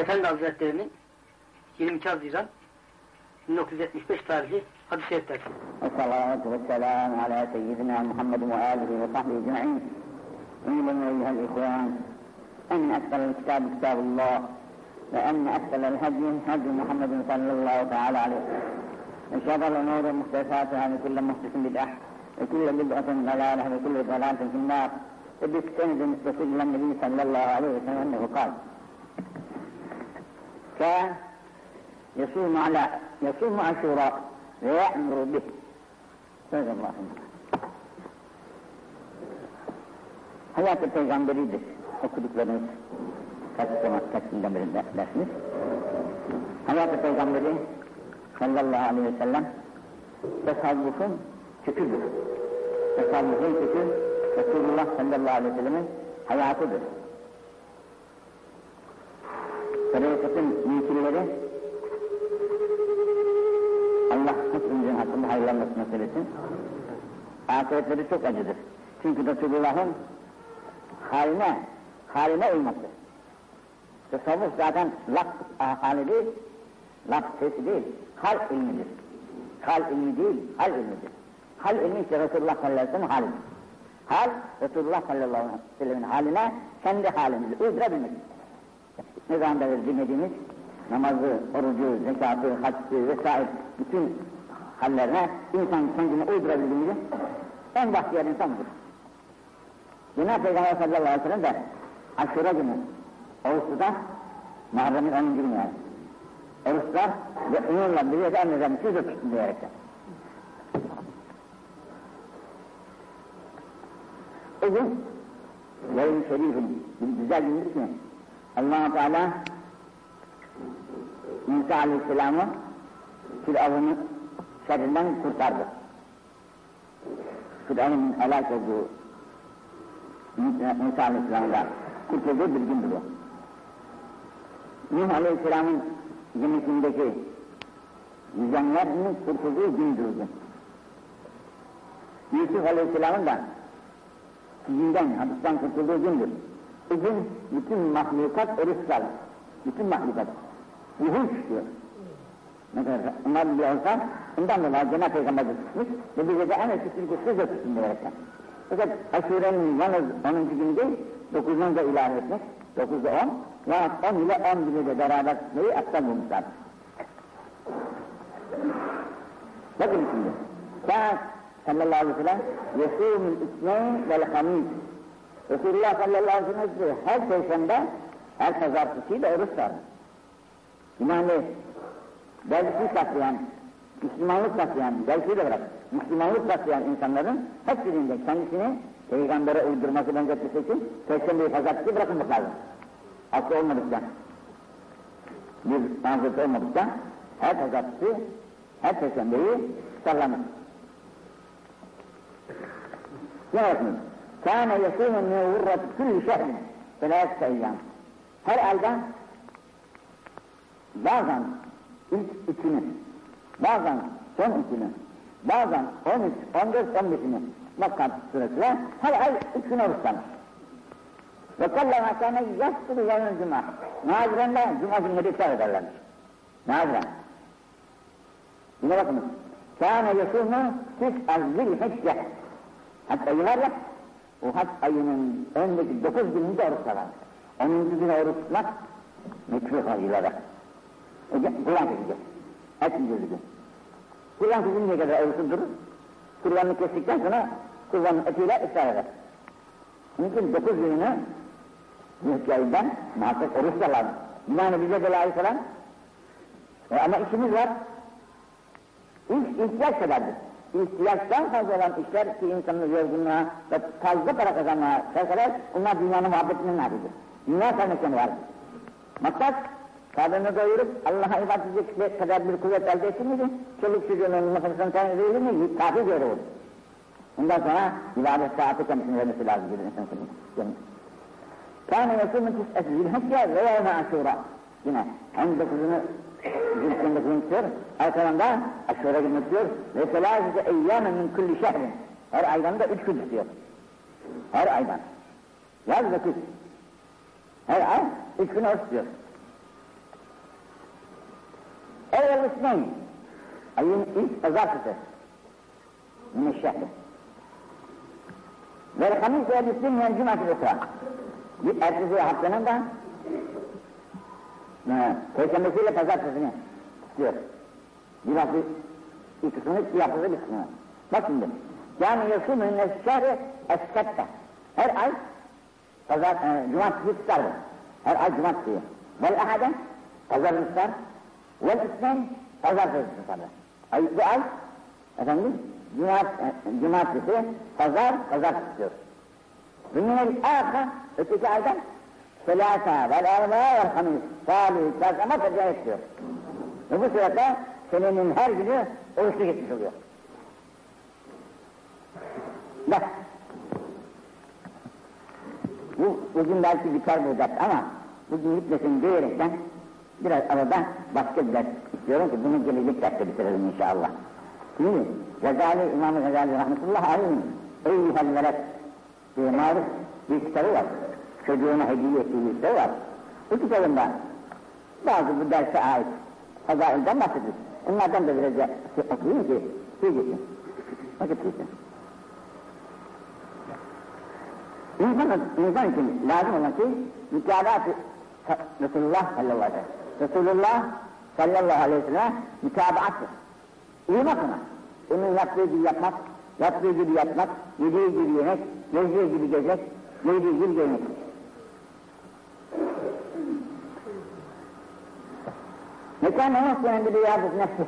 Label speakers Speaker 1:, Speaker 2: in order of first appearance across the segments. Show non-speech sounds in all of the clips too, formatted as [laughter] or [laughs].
Speaker 1: Efendi Hazretlerinin 22 Haziran 1975 tarihi hadis-i şerifler. Esselamu
Speaker 2: ve vesselamu ala seyyidina Muhammed ve alihi ve sahbihi ecma'in. İyilin eyyühel ikvan. En ekber kitab kitabullah. Ve en ekber hadi hadi Muhammed sallallahu teala aleyhi. Ve şerrel umuru muhtesatı ve kulle muhtesin bid'ah. Ve kulle bid'atın dalâleh ve kulle dalâletin finnâr. وباستند مستقلا النبي صلى الله عليه وسلم انه قال كان يصوم على يصوم عاشوراء ويأمر به صدق الله Hayat-ı Peygamberi'dir okuduklarınız kaç zaman kaç yıldan beri dersiniz. Hayat-ı Peygamberi sallallahu aleyhi ve sellem tasavvufun köküdür. Tasavvufun kökü Resulullah sallallahu aleyhi ve sellemin hayatıdır. Tarikatın mümkünleri Allah hepimizin hakkında hayırlanmasını nasip etsin. Akıbetleri çok acıdır. Çünkü Resulullah'ın haline, haline uyması. Tasavvuf zaten laf hali değil, laf sesi değil, hal ilmidir. Hal ilmi değil, hal ilmidir. Hal ilmi ise Resulullah sallallahu aleyhi ve sellem halidir. Hal, Resulullah sallallahu aleyhi ve sellem'in haline, kendi halimizi uydurabilmek. Ne zaman beri dinlediğimiz namazı, orucu, zekatı, haccı vesaire bütün hallerine insan kendini uydurabildiğinde en bahtiyar insan budur. Cenab-ı Peygamber sallallahu aleyhi ve sellem de aşure günü oruçluda Muharrem'in 10. günü yani. Oruçlar ve onunla bir yerde emreden siz de tutun diyerekten. O gün yayın şerifin güzel gündür ki allah Teala Musa Aleyhisselam'ı Firavun'un şerrinden kurtardı. Firavun'un helak olduğu Musa Aleyhisselam'da kurtulduğu bir gündür o. Nuh Aleyhisselam'ın gemisindeki yüzenlerin kurtulduğu gündür gün. Yusuf Aleyhisselam'ın da sizinden, hapisten kurtulduğu gündür. Bugün bütün mahlukat oruçlar, bütün mahlukat. Yuhuş diyor. Ne kadar onlar bir olsa, ondan dolayı Cenab-ı Peygamber de tutmuş ve bize de en eski Türk'ü siz de tutun diyerekten. Fakat aşurenin yalnız 10. günü değil, 9'unu da ilave etmek, 9'da 10, yahut 10 ile 11'i de beraber neyi aktan bulmuşlar. Bakın şimdi, Kâh sallallahu aleyhi ve sellem, yesûmül isneyn vel hamîd. Resulullah sallallahu aleyhi ve sellem her perşembe, her pazartesi de oruç tutar. Yani dervişlik taslayan, Müslümanlık taslayan, dervişliği de bırak, Müslümanlık taslayan insanların hepsinin de kendisini peygambere uydurması benzetmesi için perşembeyi pazartesi bırakılmak lazım. Aslı olmadıkça, bir manzurt olmadıkça her pazartesi, her perşembeyi tutarlanır. Yine bakın, كان يصوم من غرة كل شهر ثلاثة أيام. Her ayda bazen ilk ikini, bazen son ikini, bazen 13, 14, 15'ini Mekkat süresine her ay üç gün oruç tanır. Ve kallama kâne yastırı yevmin cuma. Nadiren de cuma günleri iftar ederlermiş. Nadiren. Yine bakınız. Kâne yasûmû tis'al zilhicce. Hatta yıllar ya, o hac ayının öndeki dokuz gününde oruç tutar. Onuncu günü oruç tutmak mekruh ayılara. Kurban kesecek. Et yiyeceğiz gün. Kurban kesinceye kadar oruçlu durur. Kurbanını kestikten sonra kurbanın etiyle iftar eder. Onun için dokuz gününü ayından muhakkak oruç da lazım. Bize de layık olan e ama işimiz var. İlk ihtiyaç kadardır. İhtiyaçtan fazla olan işler ki insanın yorgunluğa ve fazla para kazanmaya sevk eder, bunlar dünyanın muhabbetinin halidir. Dünya sevmekten vardır. Maksat, karnını doyurup Allah'a ibadet edecek kadar bir kuvvet elde etsin miydi? Çoluk çocuğunun nefesini temin edilir mi? Kafi göre olur. Ondan sonra ibadet saati kendisine vermesi lazım bir insan senin. Kâne yasûmü tis'et zilhecce ve yevme aşûra. Yine 19'unu Günü tutuyor, arkadan da aşure günü tutuyor. Ve selâsete eyyâmen min kulli şehrin. Her aydan da üç gün tutuyor. Her aydan. Yaz ve kış. Her ay üç gün oruç tutuyor. Evvel ismeyn. Ayın ilk pazartesi. Minneşşehri. Ve hamis ve müslim yen cumartesi. Bir ertesi haftanın da e, Perşembesiyle pazartesini tutuyor. Bir hafta bir kısmını, bir haftada bir kısmını. Bak şimdi. Yani yasûmü neşşâri es-sette. Her ay pazar, e, cumartesi tutar. Her ay cumartesi. Vel ahade pazar tutar. Vel ismen pazartesi tutar. Ay, bu ay efendim cumart, e, cumartesi, pazar, pazar tutuyor. Ve minel âka öteki aydan selâsâ vel armâ vel hamis. Salih, çarşamba tercih diyor. Ve bu sırada senenin her günü oruçlu geçmiş oluyor. Bak. Bu bugün belki biter bu ders ama bugün gitmesin diyerekten biraz arada başka bir ders istiyorum ki bunu gelecek derste bitirelim inşallah. Şimdi Gazali, İmam-ı Gazali Rahmetullah Aleyhim Eyyühel Veled diye maruf bir kitabı var. Çocuğuna hediye ettiği kitabı var. Bu kitabında bazı bu derse ait fazailden bahsediyor. Onlardan da biraz şey okuyayım ki şey geçsin. Vakit geçsin. İnsan, insan için lazım olan şey mütabaat-ı Resulullah sallallahu aleyhi ve sellem. Resulullah sallallahu aleyhi ve sellem mütabaattır. Uyumak ona. Onun yaptığı gibi yapmak, yaptığı gibi yapmak, yediği gibi yemek, gezdiği gibi gezmek, yediği gibi gezmek. Nefsinin bir riyazet nefsi.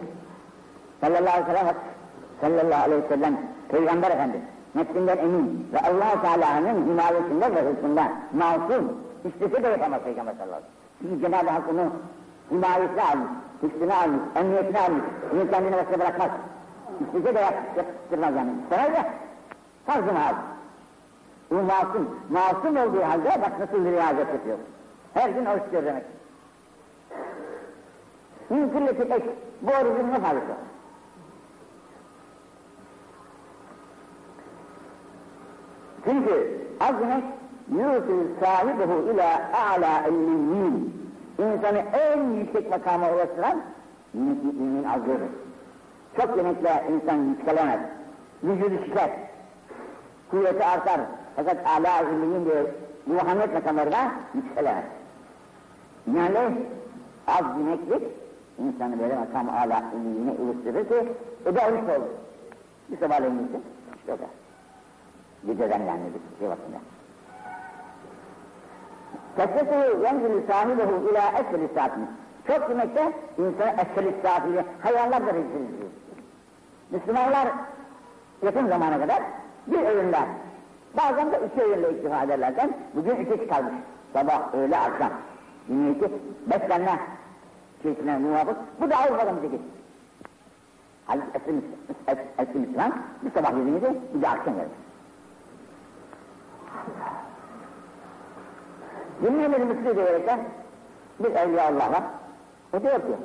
Speaker 2: Sallallahu aleyhi sallallahu aleyhi ve sellem, Peygamber Efendimiz nefsinden emin ve allah Teala'nın himayesinde ve hırsında masum, istese de yapamaz Peygamber sallallahu aleyhi ve sellem. Çünkü Cenab-ı Hak onu himayesine almış, hırsını almış, emniyetine almış, bunu kendine başka bırakmaz. İstese de yap, yaptırmaz yani. İstemez de, tarzını al. Bu masum, masum olduğu halde bak nasıl bir riayet yapıyor. Her gün oruç demek. Min külleti ek, bu orucun ne faydası? Çünkü azmek yusul sahibihu ila a'la ilmiyin. İnsanı en yüksek makama ulaştıran müminin azıdır. Çok yemekle insan yükselemez. Vücudu şişer. Kuvveti artar. Fakat âlâ ilmiyin diye ruhaniyet makamlarına yükselemez. Yani az yemeklik insanı böyle makam âlâ ilmiyine ulaştırır ki o da oruç olur. Bir sabahleyin gitsin. İşte o kadar. Geceden yani bir şey vaktinde. Kesreti yenzilü sahibehu ila esfel saatini. Çok yemekte insana esfel saatini hayvanlar da rezil ediyor. Müslümanlar yakın zamana kadar bir öğünle, bazen de iki öğünle iktifa ederlerken bugün iki kalmış. Sabah, öğle, akşam. Yine iki, beslenme şeysine muvafık. Bu da Avrupa'da bir şekil. Halbuki eski, Müslüman bir sabah yediğinde bir de akşam yedir. Dinleyelim Müslü diyerekten bir evliya Allah var. O diyor ki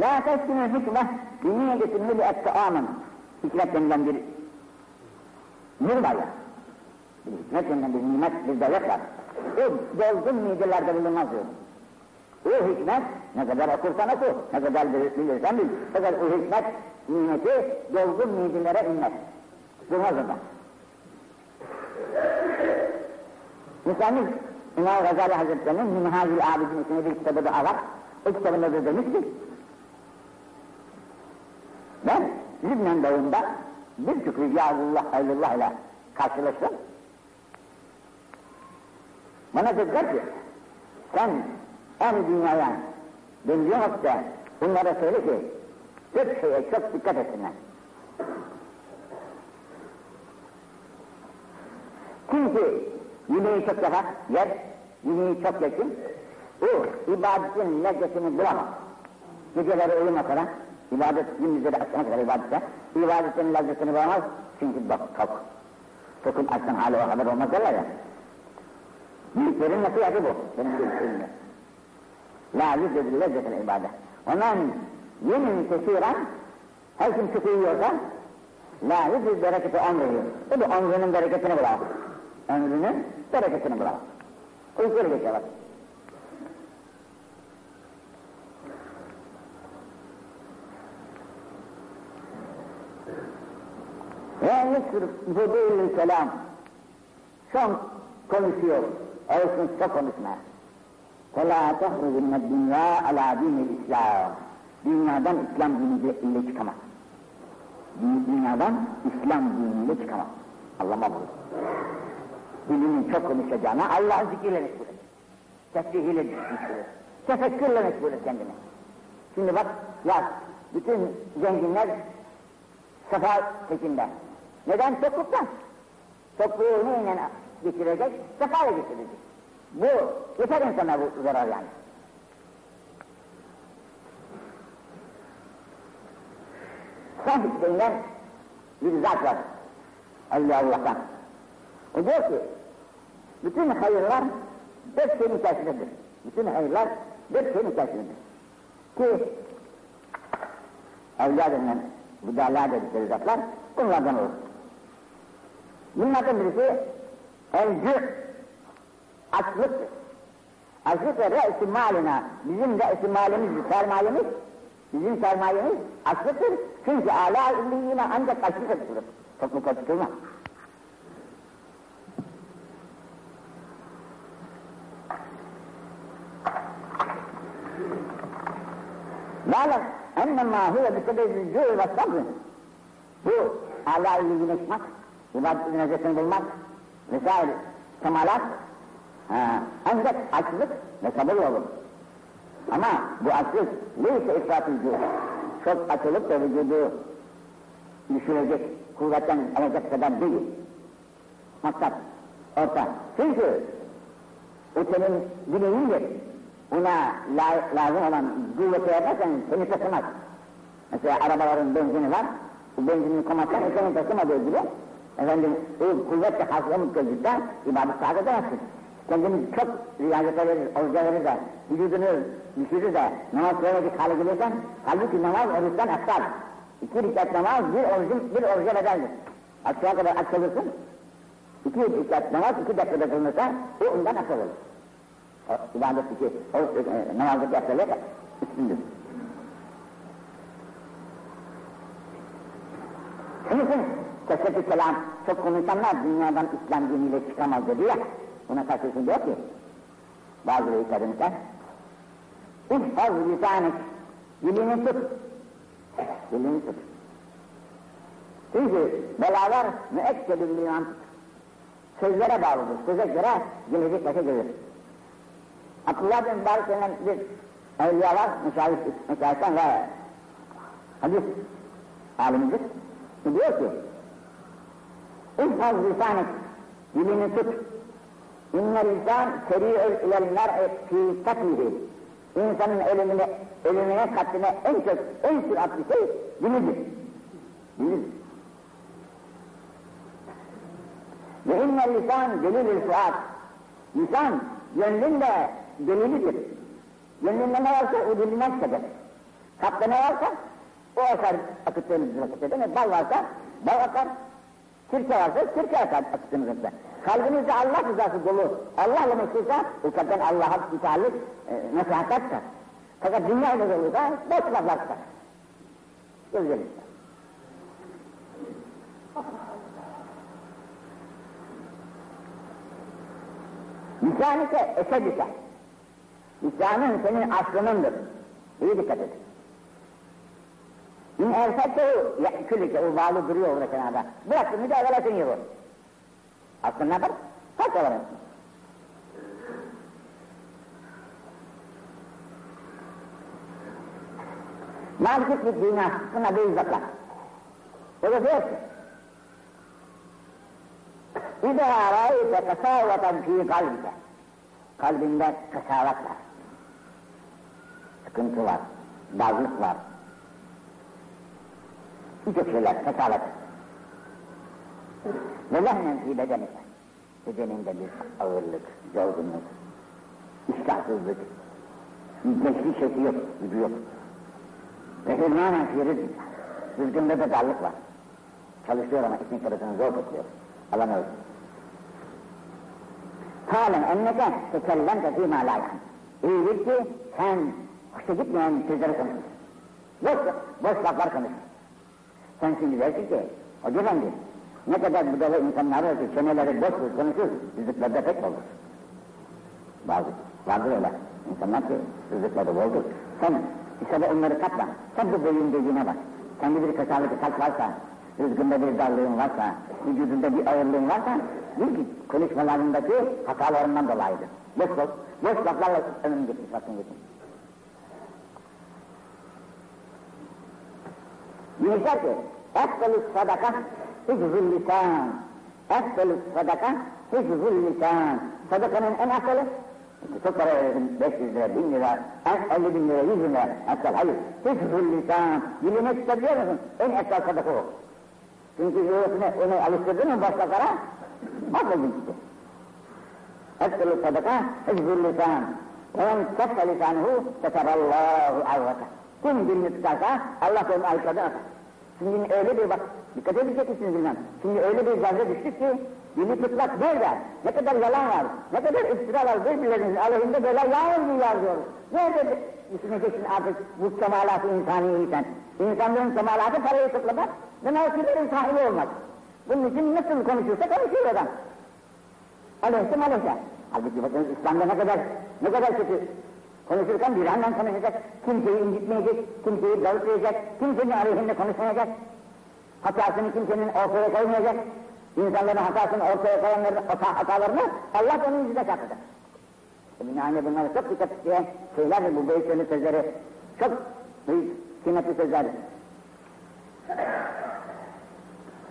Speaker 2: La teskinün hikme biniyetin mili et ta'amın hikmet denilen bir nur var ya. Bir hikmet denilen bir nimet, bir devlet var. O dolgun midelerde bulunmaz diyor. O hikmet ne kadar okursan oku, ne kadar bilirsen bil. Fakat o hikmet nimeti dolgun midelere inmez. Durmaz orada. Müsannif İmam Gazali Hazretleri'nin Minhajül Abidin isimli bir kitabı da var. O kitabında da demiş ki ben Lübnan dağında birçok Ricalullah Hayrullah ile karşılaştım. Bana dediler ki sen en dünyaya benziyor nokta bunlara söyle ki dört şeye çok dikkat etsinler. Çünkü yemeği çok yapar, yer, yemeği çok yesin, o ibadetin lezzetini bulamaz. Geceleri uyuma kadar, ibadet gündüzleri akşama kadar ibadette, ibadetin lezzetini bulamaz çünkü bak tok. Tokun açtan hali o haber olmaz derler ya. Büyüklerin nasihatı bu, benim büyüklerimde. La yüzdedir lezzetel ibadet. Ondan yemin kesiren her kim çok yiyorsa la yüzdür bereketi ömrü. Bu da ömrünün bereketini bulamaz. Ömrünün bereketini bulamaz. Uykuya geçiyor bak. Ve yusur zebûl selam. Son konuşuyor. Olsun çok konuşma. فَلَا تَخْرُجُ مِنَ الدُّنْيَا عَلَى دِينِ الْإِسْلَامِ Dünyadan İslam diniyle çıkamaz. Dünyadan İslam diniyle çıkamaz. Allah'ıma bulur. Dilinin çok konuşacağına Allah'ın zikriyle meşgul et. Tesbihiyle meşgul et. Tefekkürle meşgul et kendini. Şimdi bak, ya bütün zenginler sefa peşinde. Neden? Topluktan. Topluğu neyle geçirecek? Sefayla geçirecek. Bu, yeter insana bu zarar yani. Sahip denilen bir zat var. Allah Allah'tan. O diyor ki, bütün hayırlar dört şeyin içerisindedir. Bütün hayırlar dört şeyin içerisindedir. Ki, evliya denilen, budala dedikleri zatlar bunlardan olur. Bunlardan birisi elcü, açlıktır. Açlık ve re'si malina, bizim re'si malimiz, sermayemiz, bizim sermayemiz açlıktır. Çünkü âlâ illiyine ancak açlık tutulur. Topluluk tutulmaz. Ya'lem ennemâ huve bisebebi cü'ü ve sabrı. Bu illiyine çıkmak, ibadet lezzetini bulmak vesaire kemalat ha, ancak açlık ve sabır olur. Ama bu açlık neyse ifrat ediyor. Çok açılıp da vücudu düşürecek, kuvvetten alacak kadar değil. Maksat orta. Çünkü o senin bileğindir. Ona la, lazım olan kuvveti yaparsan seni taşımaz. Mesela arabaların benzini var. Bu benzini komatsan senin taşımadığı gibi efendim o kuvvetle hasılamış gözükte ibadet saat edemezsin. Kendini çok riyazete verir, oruca verir de, vücudunu düşürür de, namaz kılamayacak hale gelirsen, halbuki namaz oruçtan eftar. İki rekat namaz bir orucun, bir oruca bedeldir. Akşama kadar aç kalırsın, iki rekat namaz iki dakikada kılınırsa, o ondan akıl olur. O ibadetteki, o e, namazdaki akıllık üstündür. Onun için Keşfet-i kelam, çok konuşanlar dünyadan İslam diniyle çıkamaz dedi ya, buna karşısın diyor ki, bazı reislerimizden, İhfaz lisanik, dilini tut, dilini tut. Çünkü belalar müekkedül liman. Sözlere bağlıdır, söze göre gelecek başa gelir. Abdullah bin Barış denen bir evliya var, müşahit, müşahitten ve hadis alimimiz. Diyor ki, İhfaz lisanek, dilini tut. İnne lisan seri'ül ilel mer'i fi katlihi. İnsanın ölümüne, ölümüne katline en çok, en süratli şey dilidir. Dilidir. Ve inne lisan delilül fuat. Lisan, gönlün de delilidir. Gönlünde ne varsa o dilinden çıkacak. Kalpte ne varsa o akar akıttığınız vakitte. Bal varsa bal akar. Sirke varsa sirke akar akıttığınızda. Kalbinizde Allah rızası dolu, Allah'la meşgulsa o kalpten Allah'a itaatlik e, nasihatler. Fakat dünya ile doluysa boş laflar çıkar. Gözlerim. Lisan ise esed ise. Lisanın senin aslınındır. İyi dikkat et. İn ersette ya küllüke o bağlı duruyor orada kenarda. Bıraktın mı da evvelasın yiyor. Aslında ne yapar? Kaç olarak. Malik bir dünya, buna bir izakla. O da diyor ki, İzâ râite kasâvatan fî kalbike. Kalbinde kasavat var. Sıkıntı var, darlık var. Birçok şeyler, kasavat. Ve lehnen fî bedenike. Bedeninde bir ağırlık, yorgunluk, iştahsızlık, gençlik şekli yok, gücü yok. Ve hürmanen fî rızık. Rızkında da darlık var. Çalışıyor ama ekmek parasını zor topluyor. Alamıyor. Halen enneke tekellente fîmâ lâ yani. İyilik ki sen hoşa gitmeyen sözleri konuşuyorsun. Boş, boş laflar konuşuyorsun. Sen şimdi dersin ki, Hoca efendi, Ne kadar budala insanlar var çeneleri boş boş konuşur, rızıkları da pek olur. Bazı, vardır öyle. İnsanlar ki rızıkları boldur. Sen işte onları katla. Sen bu beyin dediğine bak. Sende bir kasalık kalp varsa, rızkında bir darlığın varsa, vücudunda bir ağırlığın varsa, bil ki konuşmalarındaki hatalarından dolayıdır. Boş boş, boş laflarla önüm gitmiş, bakın gitmiş. Demişler ki, Efdalü sadaka hıfzul lisan. Efdalü sadaka hıfzul lisan. Sadakanın en akıllı çok para verdim, 500 lira, 1000 lira, 50 bin lira, 100 bin lira. Asal hayır, hıfzul lisan. Dilini tutabiliyor musun? En esas sadaka o. Çünkü yüreğine onu alıştırdın mı başkalara, mahvoldun işte. Efdalü sadaka hıfzul lisan. Onun kessa lisanuhu teseballahu avvata. Kim dilini tutarsa Allah onun arkadan atar. Şimdi öyle bir bak dikkat edecek misiniz bilmem. Şimdi öyle bir gazete düştük ki, dili tutmak böyle. Ne kadar yalan var, ne kadar iftira var birbirlerinin aleyhinde böyle yağmurluyorlar diyor. Nerede düşüneceksin artık bu kemalat-ı insani sen? İnsanlığın kemalatı parayı toplamak ve mevkilerin sahibi olmak. Bunun için nasıl konuşursa konuşuyor adam. Aleyhisselam aleyhisselam. Halbuki bakın İslam'da ne kadar, ne kadar kötü. Konuşurken bir andan konuşacak, kimseyi incitmeyecek, kimseyi dağıtmayacak, kimsenin aleyhinde konuşmayacak. Hatasını kimsenin ortaya koymayacak. İnsanların hatasını ortaya koyanların hata, hatalarını Allah onun yüzüne çarpacak. Binaenle bunları çok dikkat isteyen şeyler bu büyük sözleri. Çok büyük kıymetli sözler. [clears throat]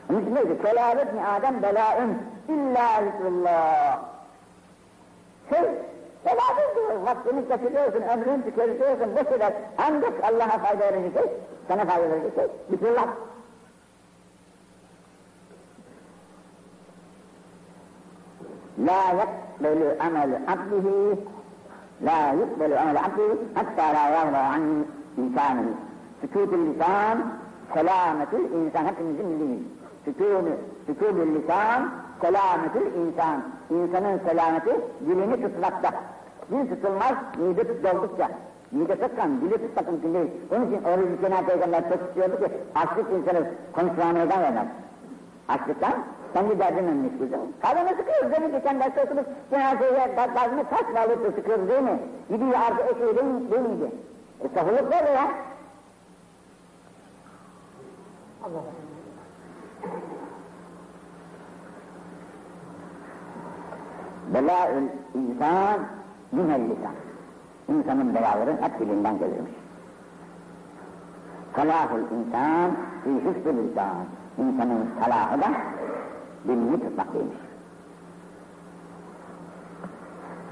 Speaker 2: Onun için neydi? Kelavet mi Adem belaun illa zikrullah. Şey, Beladır diyor, vaktini kaçırıyorsun, ömrünü tüketiyorsun, boş eder. Ancak Allah'a fayda verecek şey, sana fayda verecek şey, La yakbelu amel abdihi, la yakbelu amel abdihi, hatta la yavra an insanihi. Sükutul lisan, selametül insan, hepimizin bildiğimiz. Sükûnü, sükûnül lisan, selametül insan. İnsanın selameti dilini tutmakta. Dil tutulmaz, mide tut doldukça. Mide tutsan, dili tutmak mümkün değil. Onun için Oruz Cenab-ı Peygamber çok istiyordu ki, açlık insanı konuşmaya meydan vermez. Açlıktan kendi derdinin meşguldür. Karnını sıkıyoruz değil mi? Geçen derste okuduk, cenazeye karnını taş da sıkıyoruz değil mi? Gidiyor artı eşeği değil, değil miydi? E sahurluk böyle ya. Allah insan minel lisan. İnsanın belaları hep dilinden gelirmiş. Salahul insan fi hüsnü lisan. İnsanın salahı da dilini tutmaklıymış.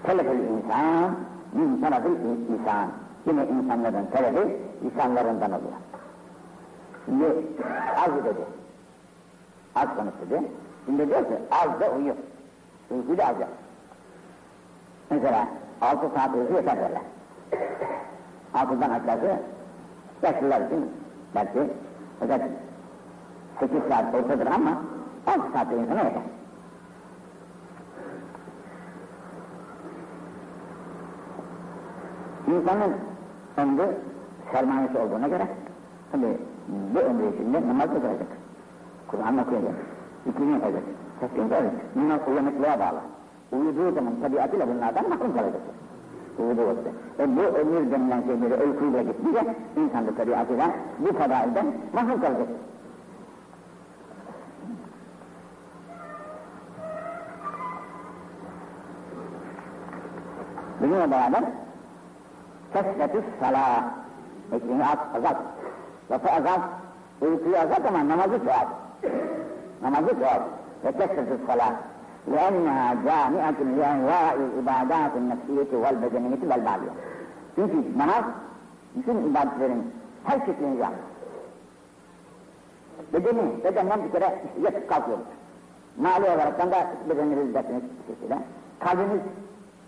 Speaker 2: Telefül insan min tarafı lisan. Yine insanların talebi lisanlarından oluyor. Şimdi az dedi. Az konuştu dedi. Şimdi diyor ki az da uyuyor. Uykuyu da alacak. Mesela altı saat uyku yeter böyle. Altıdan aşağısı yaşlılar için belki fakat sekiz saat ortadır ama altı saat insana yeter. İnsanın ömrü sermayesi olduğuna göre tabi bu ömrü içinde namaz kılacak. Kur'an okuyacak. İkini yapacak. Teslim edecek. Bunlar uyanıklığa bağlı. Uyuduğu zaman tabiatıyla bunlardan mahrum kalacaktır. Uyuduğu vakitte. E bu ömür denilen şeyleri uykuyla gitmeyecek, insan da tabiatıyla bu fadailden mahrum kalacak. Bununla beraber kesretüs salâ ekmeği az, azalt. Lafı azalt, uykuyu azalt ama namazı çoğalt. namazı çoğalt. Ve kesretüs salâ. لأنها جامعة لأنواع الإبادات النفسية والبدنية والمالية. Çünkü namaz bütün ibadetlerin her şeklini yapar. Bedeni, bedenden bir kere yatıp kalkıyoruz. Mali olarak da bedeniniz dersiniz bir şekilde. Kalbiniz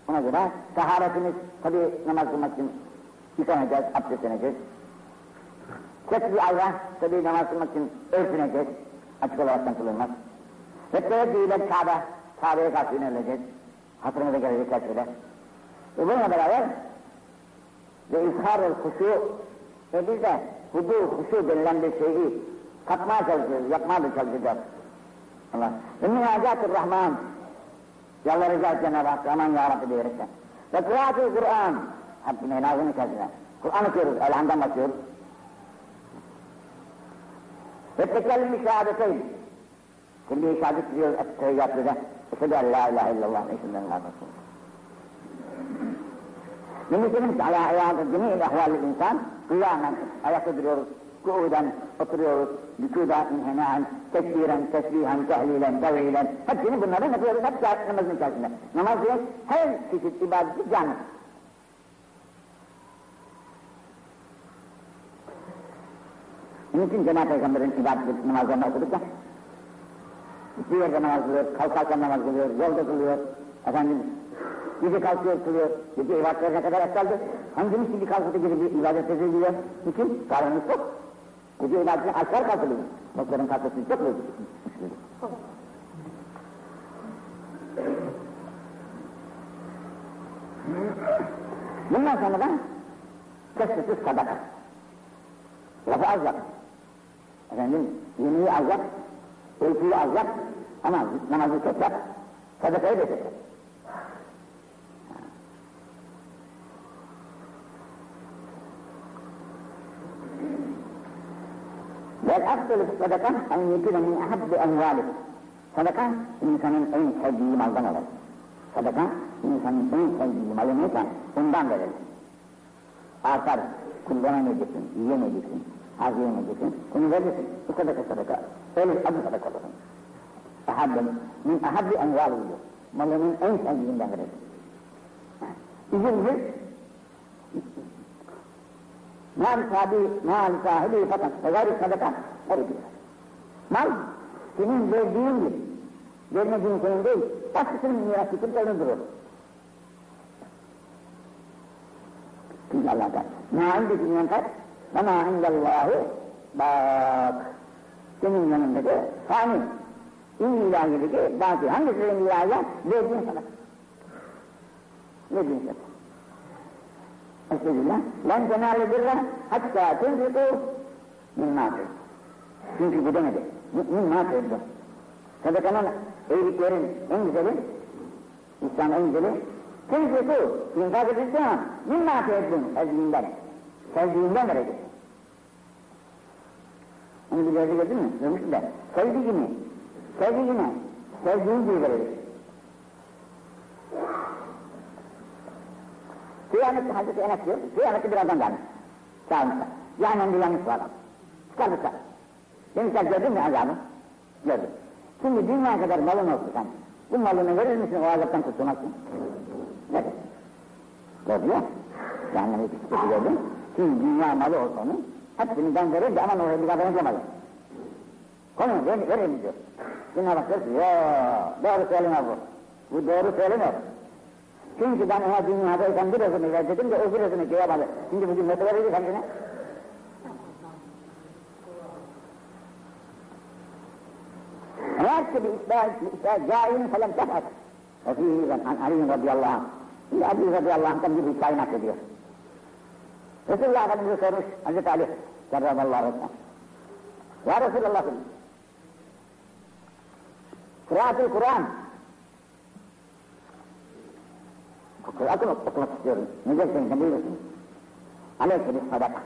Speaker 2: ona göre, taharetiniz tabi namaz kılmak için yıkanacağız, abdestleneceğiz. Kesbi ayra tabi namaz kılmak için örtüneceğiz. Açık olarak kılınmaz. Ve teveccühle Kabe, Kabe'ye karşı yönelecek. Hatırımıza gelecek her şeyler. Ve bununla beraber ve izhar-ı huşu ve biz de hudu huşu denilen bir şeyi katmaya çalışıyoruz, yapmaya da çalışacağız. Allah. Ve münacatur Rahman. Yalvaracağız Cenab-ı Hak, aman ya Rabbi diyerekten. Ve kıraatul Kur'an. Hakkı menazını içerisinde. Kur'an okuyoruz, elhamdan bakıyoruz. Ve tekellüm şehadeteyn. Kulli şehadet diyor ettehiyyatlı da. Eşhedü en la ilahe illallah ve eşhedü en la Resulullah. Mümkünümüz ala hayatı cemil ehvalli insan, kıyamen ayakta duruyoruz, kuuden oturuyoruz, rükuda inhinaen, tekbiren, tesbihen, tehlilen, tevhilen, hepsini bunları yapıyoruz, hepsi namazın içerisinde. Namaz diye her çeşit ibadeti canlı. Bunun için Cenab-ı Peygamber'in ibadet namazlarını okuduk ya, bir yerde namaz kılıyor, kalkarken namaz kılıyor, yolda kılıyor, efendim Gece kalkıyor, kılıyor. Gece ibadetlerine kadar aksaldı. Hangimiz şimdi kalkıp gece bir ibadet ediliyor? Niçin? Karnımız çok. Gece ibadetine aşağı kalkılıyor. Doktorun kalkması çok mu? Bundan sonra da kısıtsız sadaka. Lafı az yap. Efendim, yemeği az yap, uykuyu az yap, ama namazı çok yap, sadakayı da çok yap. افضل الصدقه أن يكون من أحب أموالك. صدقه إنسان اين سجي مالدان الله صدقه إنسان اين سجي مالدان الله اندان الله آثار. كلنا نجسن إيه نجسن عزيز نجسن كن ذلك صدقه صدقه قول الحب صدقه صدقه أحب. من أحب اموالك مالدان اين سجي مالدان الله mal sahibi, mal sahibi fakat ve gayri sadaka eridir. Mal senin verdiğindir. Vermediğin senin değil, başkasının mirası kimse onu durur. Çünkü Allah'tan. Ma indeki yenkat ve ma indallâhu bak. Senin yanındaki fani. İn ilahiyedeki bazı hangisi senin ilahiye? Verdiğin sadaka. Verdiğin sadaka. Estağfirullah. Lan tenâle birra hatta tunfiku mâtır. Çünkü bu demedi. Min mâtır bu. Sadakanın eğiliklerin en güzeli, İslam en güzeli, tunfiku infak edildiği zaman mâtır ettin ezliğinden. Sevdiğinden verecek. Onu bir yerde gördün mü? Görmüşsün de. Sevdiğini, sevdiğine, sevdiğin gibi. Kıyamette Hazreti Enes diyor, kıyamette bir adam gelmiş. Çağırmışlar. Cehennemde yanlış var adam. Çıkarmışlar. Demişler gördün mü azabı? Gördüm. Şimdi dünya kadar malın olsun sen. Bu malını verir misin o azaptan kurtulmak için? Verir. Gördü ya. Cehennemi psikoloji gördün. Şimdi dünya malı olsa onun, hepsini ben verir de aman o bir kadar malı. Konu ver, verir diyor. Diyor ki, ya doğru söyleme bu. Bu doğru söylemiyor. Çünkü ben ona dünyadayken birazını ver dedim de o birazını kıyamadı. Şimdi bugün ne verecek kendine? Eğer ki bir islah cain felem tefat. Ve fihi an Ali radıyallahu anh. Şimdi Ali radıyallahu anh'tan bir hikaye naklediyor. Resulullah Efendimiz'e sormuş Hazreti Ali ve sellem. Ya Resulallah Kıraatul Kur'an Kur'an'ı okumak istiyorum. Ne dersin sen buyursun. Aleyke bir sadaka.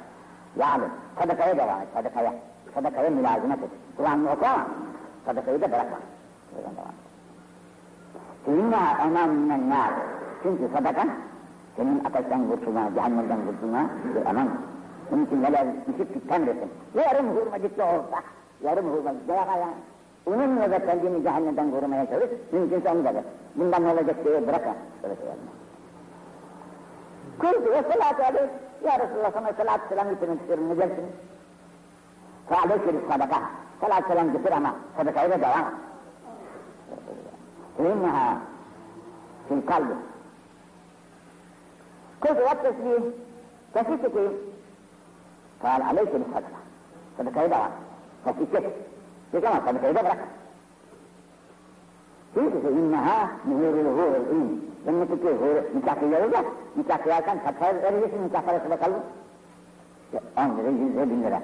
Speaker 2: Yani sadakaya devam et, sadakaya. Sadakaya mülazimet et. Kur'an'ı oku ama sadakayı da bırakma. Buradan devam et. İnna eman minen nar. Çünkü sadaka senin ateşten kurtulma, cehennemden kurtulma bir eman. Bunun için neler düşüp titremesin. Yarım hurmacıklı olsa, yarım hurmacıklı ya Onunla da kendini cehennemden korumaya çalış, mümkünse onu da ver. Bundan ne olacak diye bırakma. Böyle söylerim. Kultu ve salatu aleyh. Ya Resulallah sana salatü selam getirmek istiyorum. Ne dersin? Faaleyke bir sadaka. Salatü selam getir ama sadakayı da devam. İnneha fil kalbi. Kultu ve tesbih. Tesbih çekeyim. Kal aleyke bir sadaka. Sadakayı devam. Tesbih çek. Çek ama da bırak. Çünkü inneha muhurul hurul. Cennetteki hur, nikah kıyıyoruz ya, nikah kıyarken kaç para vereceksin nikah parası bakalım? İşte 10 lira, 100 lira, 1000 lira.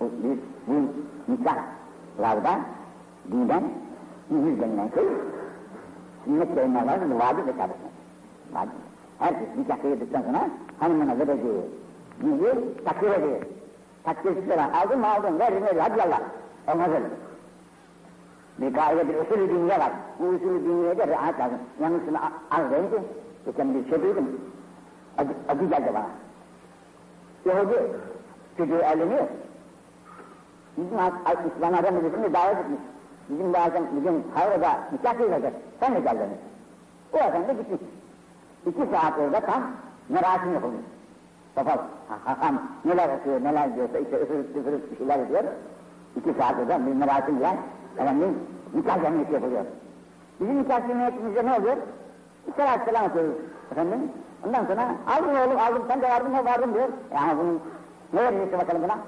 Speaker 2: Bu, bu, bu nikahlarda dinen Mühür denilen şey, sünnet yayınlar var, vacip ve sabit. Vacip. Herkes nikah kıyırdıktan sonra hanımına vereceği mühür takdir ediyor. Takdirsiz falan aldın mı aldın, verdin verdin, hadi yallah. Olmaz öyle. Bir gaye bir usulü dünya var. Usulü dünyaya da rahat lazım. Yanlışını az deyince, geçen bir şey duydum. Acı, acı geldi bana. Yahudi çocuğu evleniyor. Bizim İslam Adem Müdürlüğü'nü davet etmiş. Bizim bazen bizim Havra'da nikah kıyılacak. Sen de geldin. O efendi gitmiş. İki saat orada tam merasim yapılmış. Topal, hakam neler okuyor, neler diyorsa işte üfürüp üfürüp bir şeyler yapıyor. İki saat orada bir merasimle efendim nikah cemiyeti yapılıyor. Bizim nikah cemiyetimizde ne? Bir selam selam atıyoruz efendim. Ondan sonra aldım oğlum aldım sen de vardın mı vardım diyor. Yani bunun ne veriyorsun bakalım buna?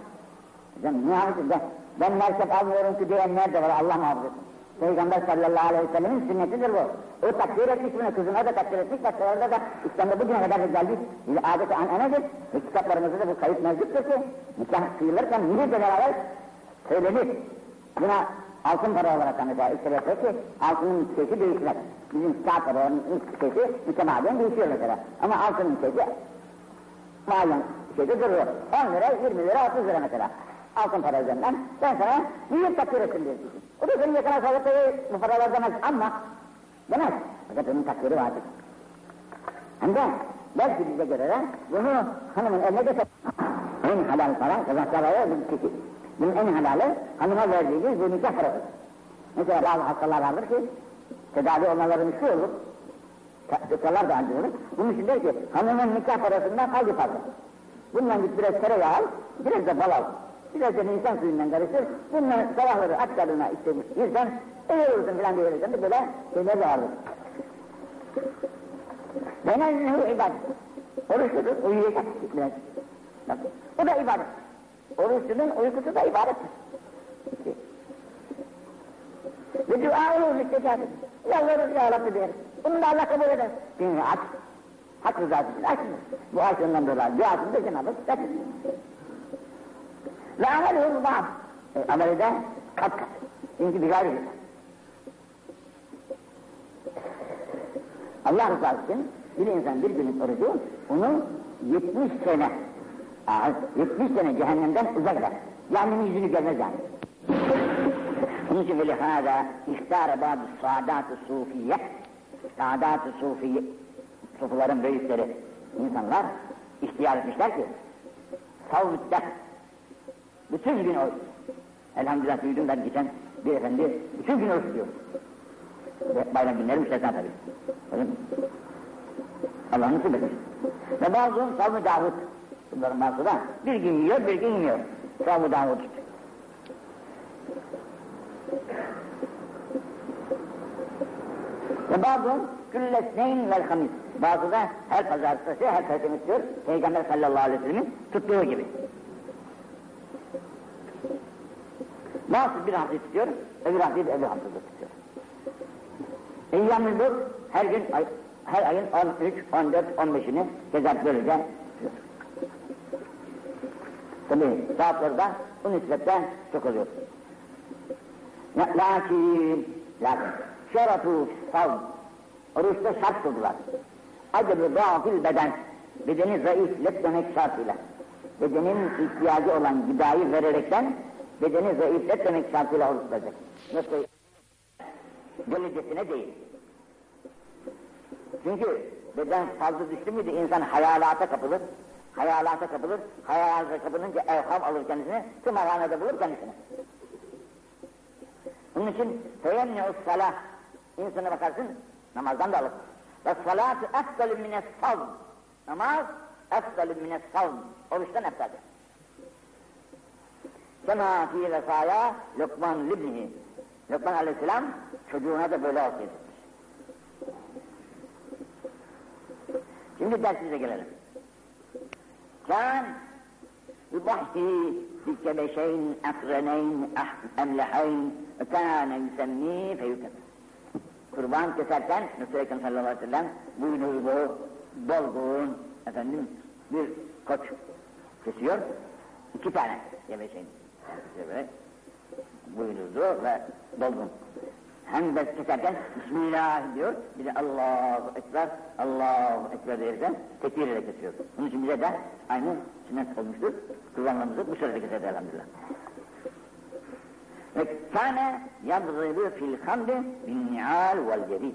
Speaker 2: Hocam nihayet ben, ben merkep almıyorum ki diyenler de var Allah muhafaza etsin. Peygamber sallallahu aleyhi ve sellemin sünnetidir bu. O takdir etmiş bunu, kızına da takdir etmiş, başkalarında da İslam'da bugüne kadar da gelmiş. Bir adeti anenedir. Ve kitaplarımızda da bu kayıt mevcuttur ki, nikah kıyılırken mühürle beraber söylenir. Buna altın para olarak mesela istirahat ki, altının sesi değişmez. Bizim kağıt paranın sesi mütemadiyen değişiyor mesela. Ama altının sesi malum şeyde duruyor. 10 lira, 20 lira, 30 lira mesela. Altın para üzerinden. Ben sana büyük takdir ettim diyorsun. O da senin yakına sağlıkta bu paralar demez ama demez. Fakat onun takdiri vardır. Hem de belki bize göre de bunu hanımın eline götür. En halal para kazançlara bir kişi. Bunun en halali hanıma verdiğiniz bu nikah parası. Mesela bazı hastalar vardır ki tedavi olmaları müşkül olur. Doktorlar da anlıyor. Bunun için der ki hanımın nikah parasından al bir parça. Bundan git biraz tereyağı al, biraz da bal al. Biraz da insan suyundan karıştır. Bunları sabahları aç karnına işte yersen iyi olursun filan diye verirsen de böyle şeyler de vardır. Genel ibadet. Oruçludur, uyuyacak biraz. Bak, o da ibadet. Oruçlunun uykusu da ibadettir. Ve dua olur müstecabı. Yalvarır ya Rabbi deriz. Bunu da Allah kabul eder. Dinle aç. Hak rızası için açın. Bu açından dolayı duasını da Cenab-ı Hak. Ve amelihul ba'd. E, ameli de kat kat. Çünkü bir gayri Allah rızası için bir insan bir günlük orucu onu 70 sene, aa, 70 sene cehennemden uzak eder. Yani yüzünü görmez yani. Onun için böyle hâzâ ihtâre bazı saadat-ı sufiye, saadat-ı sufiye, sufuların büyükleri, insanlar ihtiyar etmişler ki, savvütte, bütün gün oruç. Elhamdülillah duydum ben geçen bir efendi, bütün gün oruç diyor. Bayram günleri müstesna tabii. Öyle mi? Allah nasip etmiş. Ve bazı savmı Davud, bunların da bir gün yiyor, bir gün yemiyor. Savmı Davud. Ve bazı küllesneyn vel hamis. Bazı da her pazartesi, her perşembe tutuyor. Peygamber sallallahu aleyhi ve sellemin tuttuğu gibi. Bazı bir hafta tutuyor, öbür da öbür hafta tutuyor. Eyyam-ı her gün, her ayın 13, 14, 15'ini kezat böylece Tabi saatlerden bu nispetten çok oluyor. Lakin, lakin, şeratu savm, oruçta şart kıldılar. Acaba dağfil beden, bedeni zayıfletmemek şartıyla, bedenin ihtiyacı olan gıdayı vererekten, bedeni zayıfletmemek şartıyla oruç tutacak. Nasıl? Delicesine değil. Çünkü beden fazla düştü müydü insan hayalata kapılır, hayalata kapılır, hayalata kapılınca evham alır kendisine, tımarhanede bulur kendisine. Bunun için feyemne'us salah, insana bakarsın, namazdan da alır. Ve salatu efdalü mines savm, namaz efdalü mines savm, oruçtan efdalü. Kema fi vesaya Lokman libnihi. Lokman aleyhisselam çocuğuna da böyle etmiş. Şimdi dersimize gelelim. Kan yubahi bikebeşeyn akreneyn emleheyn kâne yüsemmi feyükem. Kurban keserken Resul-i Ekrem sallallahu aleyhi ve sellem buynuzlu, dolgun, efendim bir koç kesiyor. iki tane gebeşeyn. İşte böyle buynuzlu ve dolgun. Hem de keserken Bismillah diyor, bir de Allahu Ekber, Allahu Ekber derken tekbir ile kesiyor. Bunun için bize de aynı sünnet olmuştur. Kullanmamızı bu sürede keser elhamdülillah. Ve kâne yadrıbı fil hamdi bin ni'al vel cedid.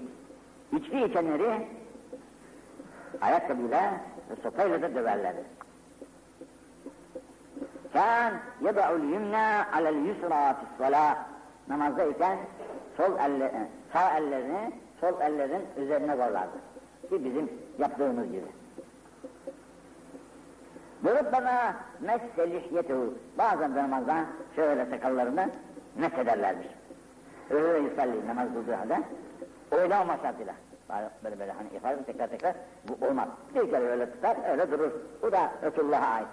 Speaker 2: İçki içenleri ayakkabıyla ve sopayla da döverlerdi. Kan yeda'ul yumna alel yusra fis salah. Namazdayken sol elle, sağ ellerini sol ellerin üzerine koyarlardı. Ki bizim yaptığımız gibi. Burubbana messelihyetu. Bazen de namazda şöyle sakallarını meshederlermiş. Öyle yusalli namaz kıldığı halde oynama şartıyla. Böyle böyle hani yaparım tekrar tekrar bu olmaz. Bir kere öyle tutar öyle durur. Bu da Resulullah'a ait.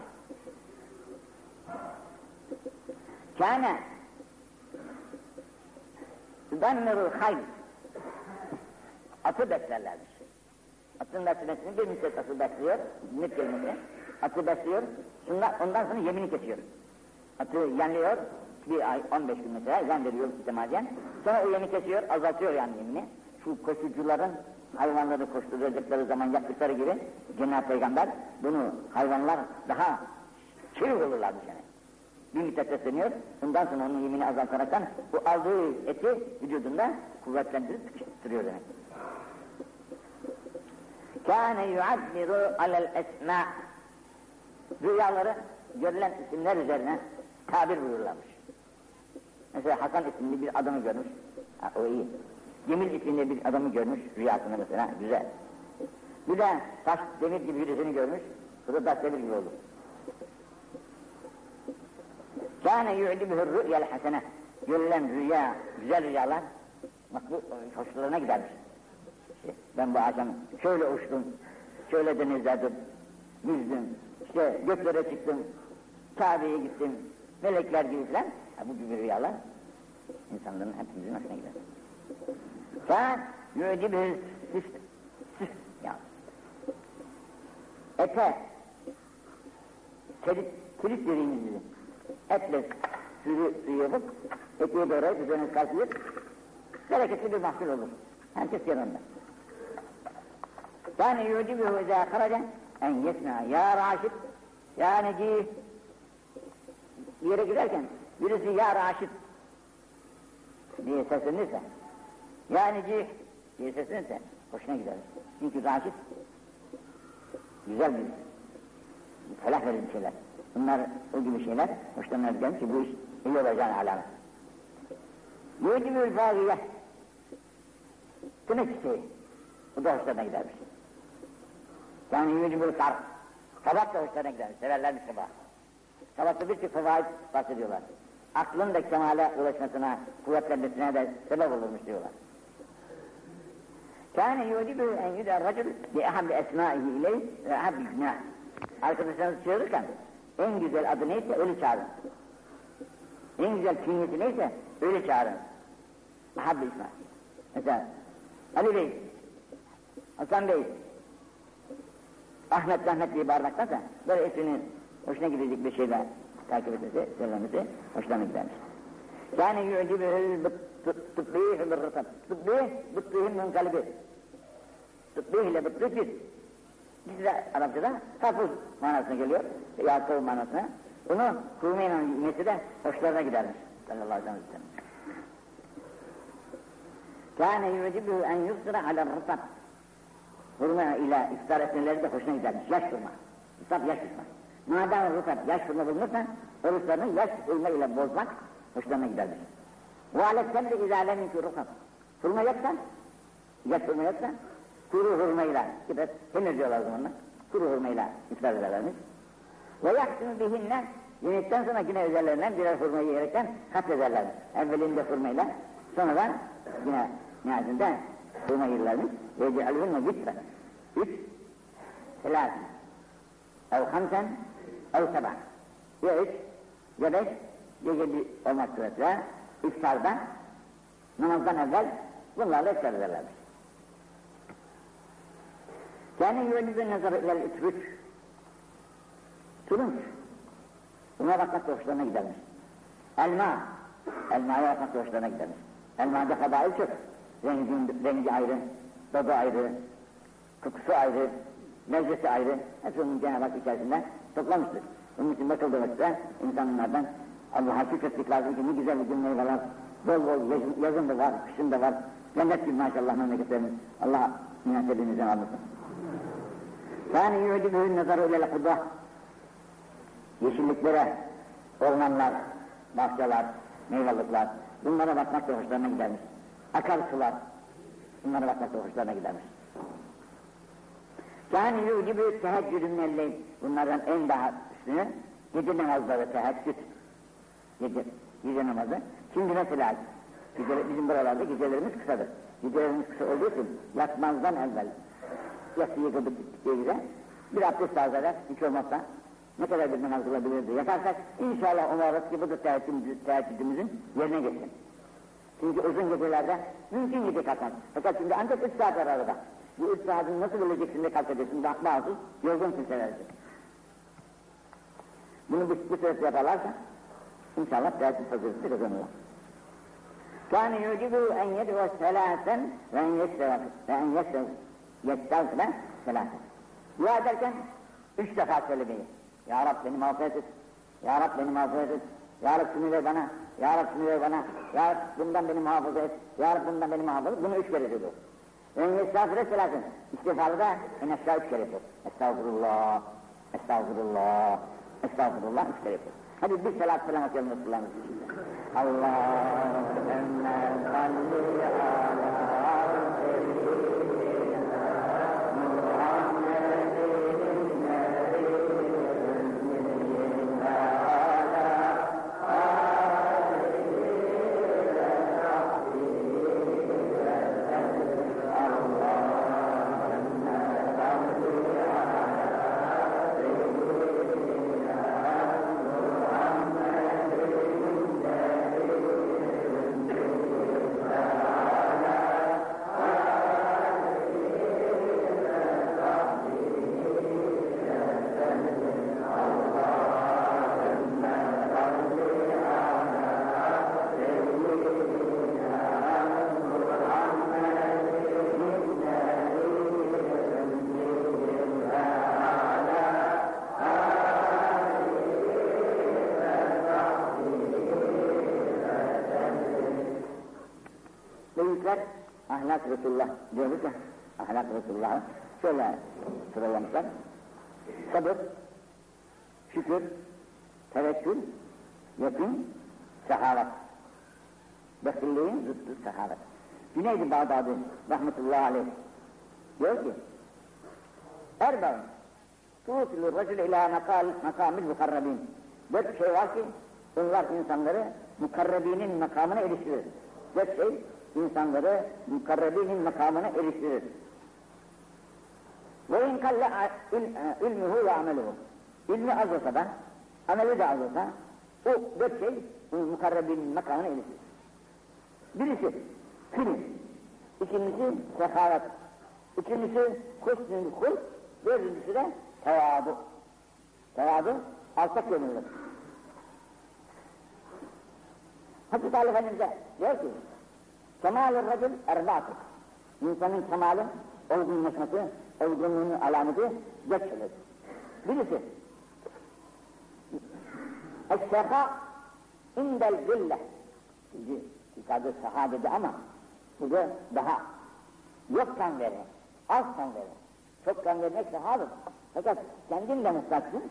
Speaker 2: Kâne Tudammirul hayl Atı beslerlermiş. Atın beslemesini bir müddet atı besliyor, nit kelimesi. Atı besliyor, şundan, ondan sonra yemini kesiyor. Atı yenliyor, bir ay, 15 gün mesela yendiriyor mütemadiyen. Sonra o yemi kesiyor, azaltıyor yani yemini. Şu koşucuların hayvanları koşturacakları zaman yaptıkları gibi Cenab-ı Peygamber bunu hayvanlar daha çevik olurlarmış yani. Bir müddet besleniyor, ondan sonra onun yemini azaltaraktan bu aldığı eti vücudunda kuvvetlendirip sıkıştırıyor demek. Kâne yuadmiru alel esmâ Rüyaları görülen isimler üzerine tabir buyururlarmış. Mesela Hasan isimli bir adamı görmüş, ha, o iyi. Cemil isimli bir adamı görmüş rüyasında mesela, güzel. Bir de taş demir gibi birisini görmüş, bu da taş demir gibi olur. Kâne yu'dibühür rü'yel hasene. Görülen rüya, güzel rüyalar, makbul, hoşlarına gidermiş. İşte ben bu akşam şöyle uçtum, şöyle denizlerde yüzdüm, işte göklere çıktım, Kabe'ye gittim, melekler gibi falan. Ha, bu gibi rüyalar insanların hepimizin hoşuna gider. Kâne yu'dibühür süs, süs, ya. Ete, kilit, kilit dediğimiz bizim etle suyu, yapıp etiye doğrayıp üzerine kalkıyıp bereketli bir mahsul olur. Herkes yanında. Yani yucibuhu izâ karaca en yesna ya raşid ya necih bir yere giderken birisi ya raşid diye seslenirse ya necih diye seslenirse hoşuna gider. Çünkü raşid güzel bir felah verici şeyler. Bunlar o gibi şeyler hoşlarına gider ki bu iş iyi olacağını alamet. Yucibül fâgiye Tüme çiçeği. Bu da hoşlarına gidermiş. Yani yucibül kar. Kabak da hoşlarına gidermiş. Severlermiş kabak. Kabakta birçok fevaid bahsediyorlar. Aklın da kemale ulaşmasına, kuvvetlenmesine de sebep olurmuş diyorlar. Kâne yucibül en yüder racül bi ehabbi esmâihi ileyh ve ehabbi günah. Arkadaşlarınızı çağırırken en güzel adı neyse öyle çağırın. En güzel künyesi neyse öyle çağırın. Ahabbi İsmail. Mesela Ali Bey, Hasan Bey, Ahmet Rahmet diye bağırmaktansa böyle ismini hoşuna gidecek bir şeyle takip etmesi, söylemesi hoşuna gidermiş. Yani yu'cibühül tıbbih bir rıtab. Tıbbih, bıttihim min kalbi. Tıbbih ile bıttih. İkisi de Arapçada karpuz manasına geliyor. Ya kıl manasına. Bunu Hümeyne'nin yemesi de hoşlarına gidermiş. Sallallahu aleyhi ve sellem. Kâne yu'cibuhu en yusra ala rıtab. Hurma ile iftar etmeleri de hoşuna gidermiş. Yaş hurma. Rıtab yaş hurma. Madem rıtab yaş hurma bulunursa, oruçlarını yaş hurma ile bozmak hoşlarına gidermiş. Ve alekten de izâle minkü rıtab. Hurma yoksa, yaş hurma yoksa, kuru hurmayla, ki de henüz diyorlar zamanla, kuru hurmayla iftar ederlermiş. Ve yaksını bihinne, yemekten sonra yine üzerlerinden birer hurmayı yerekten katlederlermiş. Evvelinde hurmayla, sonradan yine nihayetinde hurma yerlermiş. Ve cealhunne vitren. Üç, selâsin, ev hamsen, ev seba. Ya üç, ya beş, ya yedi olmak suretiyle iftarda, namazdan evvel bunlarla iftar ederlermiş. Yani yüvelidin nazarı ilel ütrüç. Turunç. Buna bakmak hoşlarına gidermiş. Elma. Elmaya bakmak hoşlarına gidermiş. Elmada fadail çok. Rengi, rengi ayrı, tadı ayrı, kokusu ayrı, lezzeti ayrı. Hepsinin Cenab-ı Hak içerisinde toplamıştır. Bunun için bakıldığı vakitte insanlardan Allah'a şükretmek lazım ki ne güzel bir meyveler, bol bol yazın, da var, kışın da var. Cennet gibi maşallah memleketlerimiz. Allah nimetlerinizden almasın. Yani yu'cibuhun nazaru ilel kudva. Yeşilliklere, ormanlar, bahçeler, meyvelikler, bunlara bakmak da hoşlarına gidermiş. Akarsular, bunlara bakmak da hoşlarına gidermiş. Yani yu'cibu teheccüdün minelleyl. Bunlardan en daha üstünü gece namazları teheccüd. Gece, gece namazı. Şimdi mesela gece, bizim buralarda gecelerimiz kısadır. Gecelerimiz kısa olduğu için yatmazdan evvel yatsıyı kıldık diye güzel. Bir abdest daha eder, hiç olmazsa ne kadar bir namaz kılabilirdi. Yatarsak inşallah umarız ki bu da teheccüdümüzün, teheccüdümüzün yerine geçsin. Çünkü uzun gecelerde mümkün gece kalkmaz. Fakat şimdi ancak üç saat var arada. Bu üç saatin nasıl öleceksin de kalk edersin de mahsus, yorgun kimselerdir. Bunu bu, bu sebeple yaparlarsa inşallah teheccüd fazileti kazanırlar. كان يعجبه أن يدعو ثلاثا وأن يستغفر وأن yeddazle selâset. Dua ederken üç defa söylemeyi. Ya Rab beni mağfiret et. Ya Rab beni mağfiret et. Ya Rab şunu ver bana. Ya Rab şunu ver bana. Ya Rab bundan beni muhafaza et. Ya Rab bundan beni muhafaza et. Bunu üç kere dedi. Ön yestağfire selâset. İstiğfarı da en aşağı üç kere yapıyor. Estağfurullah. Estağfurullah. Estağfurullah üç kere yapıyor. Hadi bir salat falan okuyalım Resulullah'ın. Allah'ın salli ala Resulullah diyoruz ya, ahlak Resulullah'ı şöyle sıralamışlar. Sabır, şükür, tevekkül, yakın, sehavet. Bekirliğin zıttı sehavet. Cüneyd-i Bağdadi rahmetullahi aleyh diyor ki Erbaun tuğsilur racül ila makal, makamil mukarrabin Dört şey var ki bunlar insanları mukarrabinin makamına eriştirir. Dört şey insanları mukarrebinin makamına eriştirir. Ve in kalle ilmuhu ve ameluhu. İlmi az olsa da, ameli de az olsa, o dört şey mukarrebinin makamına eriştirir. Birisi film, ikincisi sehavet, üçüncüsü husnül hul, dördüncüsü de tevadu. Tevadu, alçak gönüllü. Hazreti Ali Efendimiz'e diyor ki, Kemal-i racül erbatı. İnsanın kemali, olgunlaşması, olgunluğunun alameti dört şeydir. Birisi, Es-seha indel zille. Şimdi yukarıda seha dedi ama burada daha yoktan verir, azken verir. Çoktan vermek sehadır. Fakat kendinle muhtaçsın,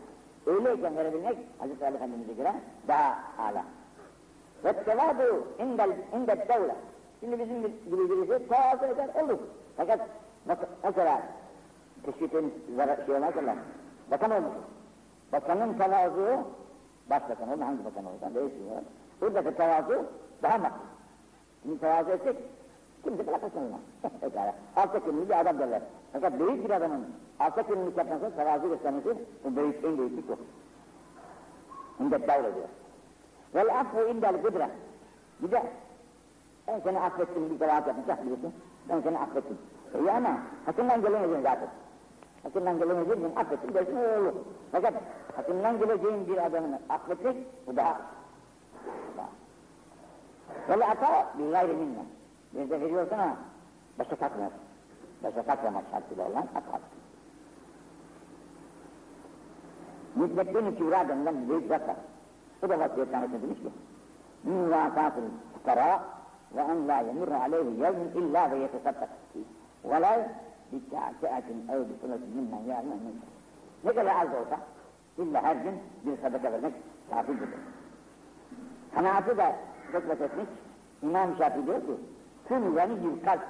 Speaker 2: öyleyken verebilmek Hazreti Ali Efendimiz'e göre daha âlâ. Ve sevâbu indel, indel devlet. Şimdi bizim gibi birisi tavazı eder olur. Fakat mesela teşvikin şey olmazlar. Bakan olmuş. Bakanın tevazu, başbakan olur, hangi bakan olursan değişiyor. Buradaki tevazu daha makbul. Şimdi tevazu etsek, kimse bırakırsın [laughs] ona. Pekala. Altta kimli bir adam derler. Fakat büyük bir adamın altta kimlilik yapması, tevazu göstermesi, bu büyük, en büyük bir kul. İndet davle diyor. Vel affu indel kudra. Bir de ben seni affettim bir kerahat yapmış bilirsin. Ben seni affettim. İyi ama hakkından gelemeyeceksin zaten. Hakkından gelemeyeceksin, affettim dersin öyle olur. Fakat hakkından geleceğin bir adamını affetmek bu daha. la ata bir gayri minne. Bir de veriyorsun ama başa takmıyor. Başa takmamak şartıyla olan ata. Müddettin kübra denilen büyük zat var. Bu da vasiyet tanesi demiş ki, min vâkâtul fukara la yemurru aleyhi yevmin illa ve yetesaddaq ve la bittâkeatin ev bisulatin mimmen yâmen min Ne kadar az olsa, illa her gün bir sadaka vermek kafirdir. Kanaatı da çok etmiş, İmam Şafii diyor ki, tüm yani bir kalp,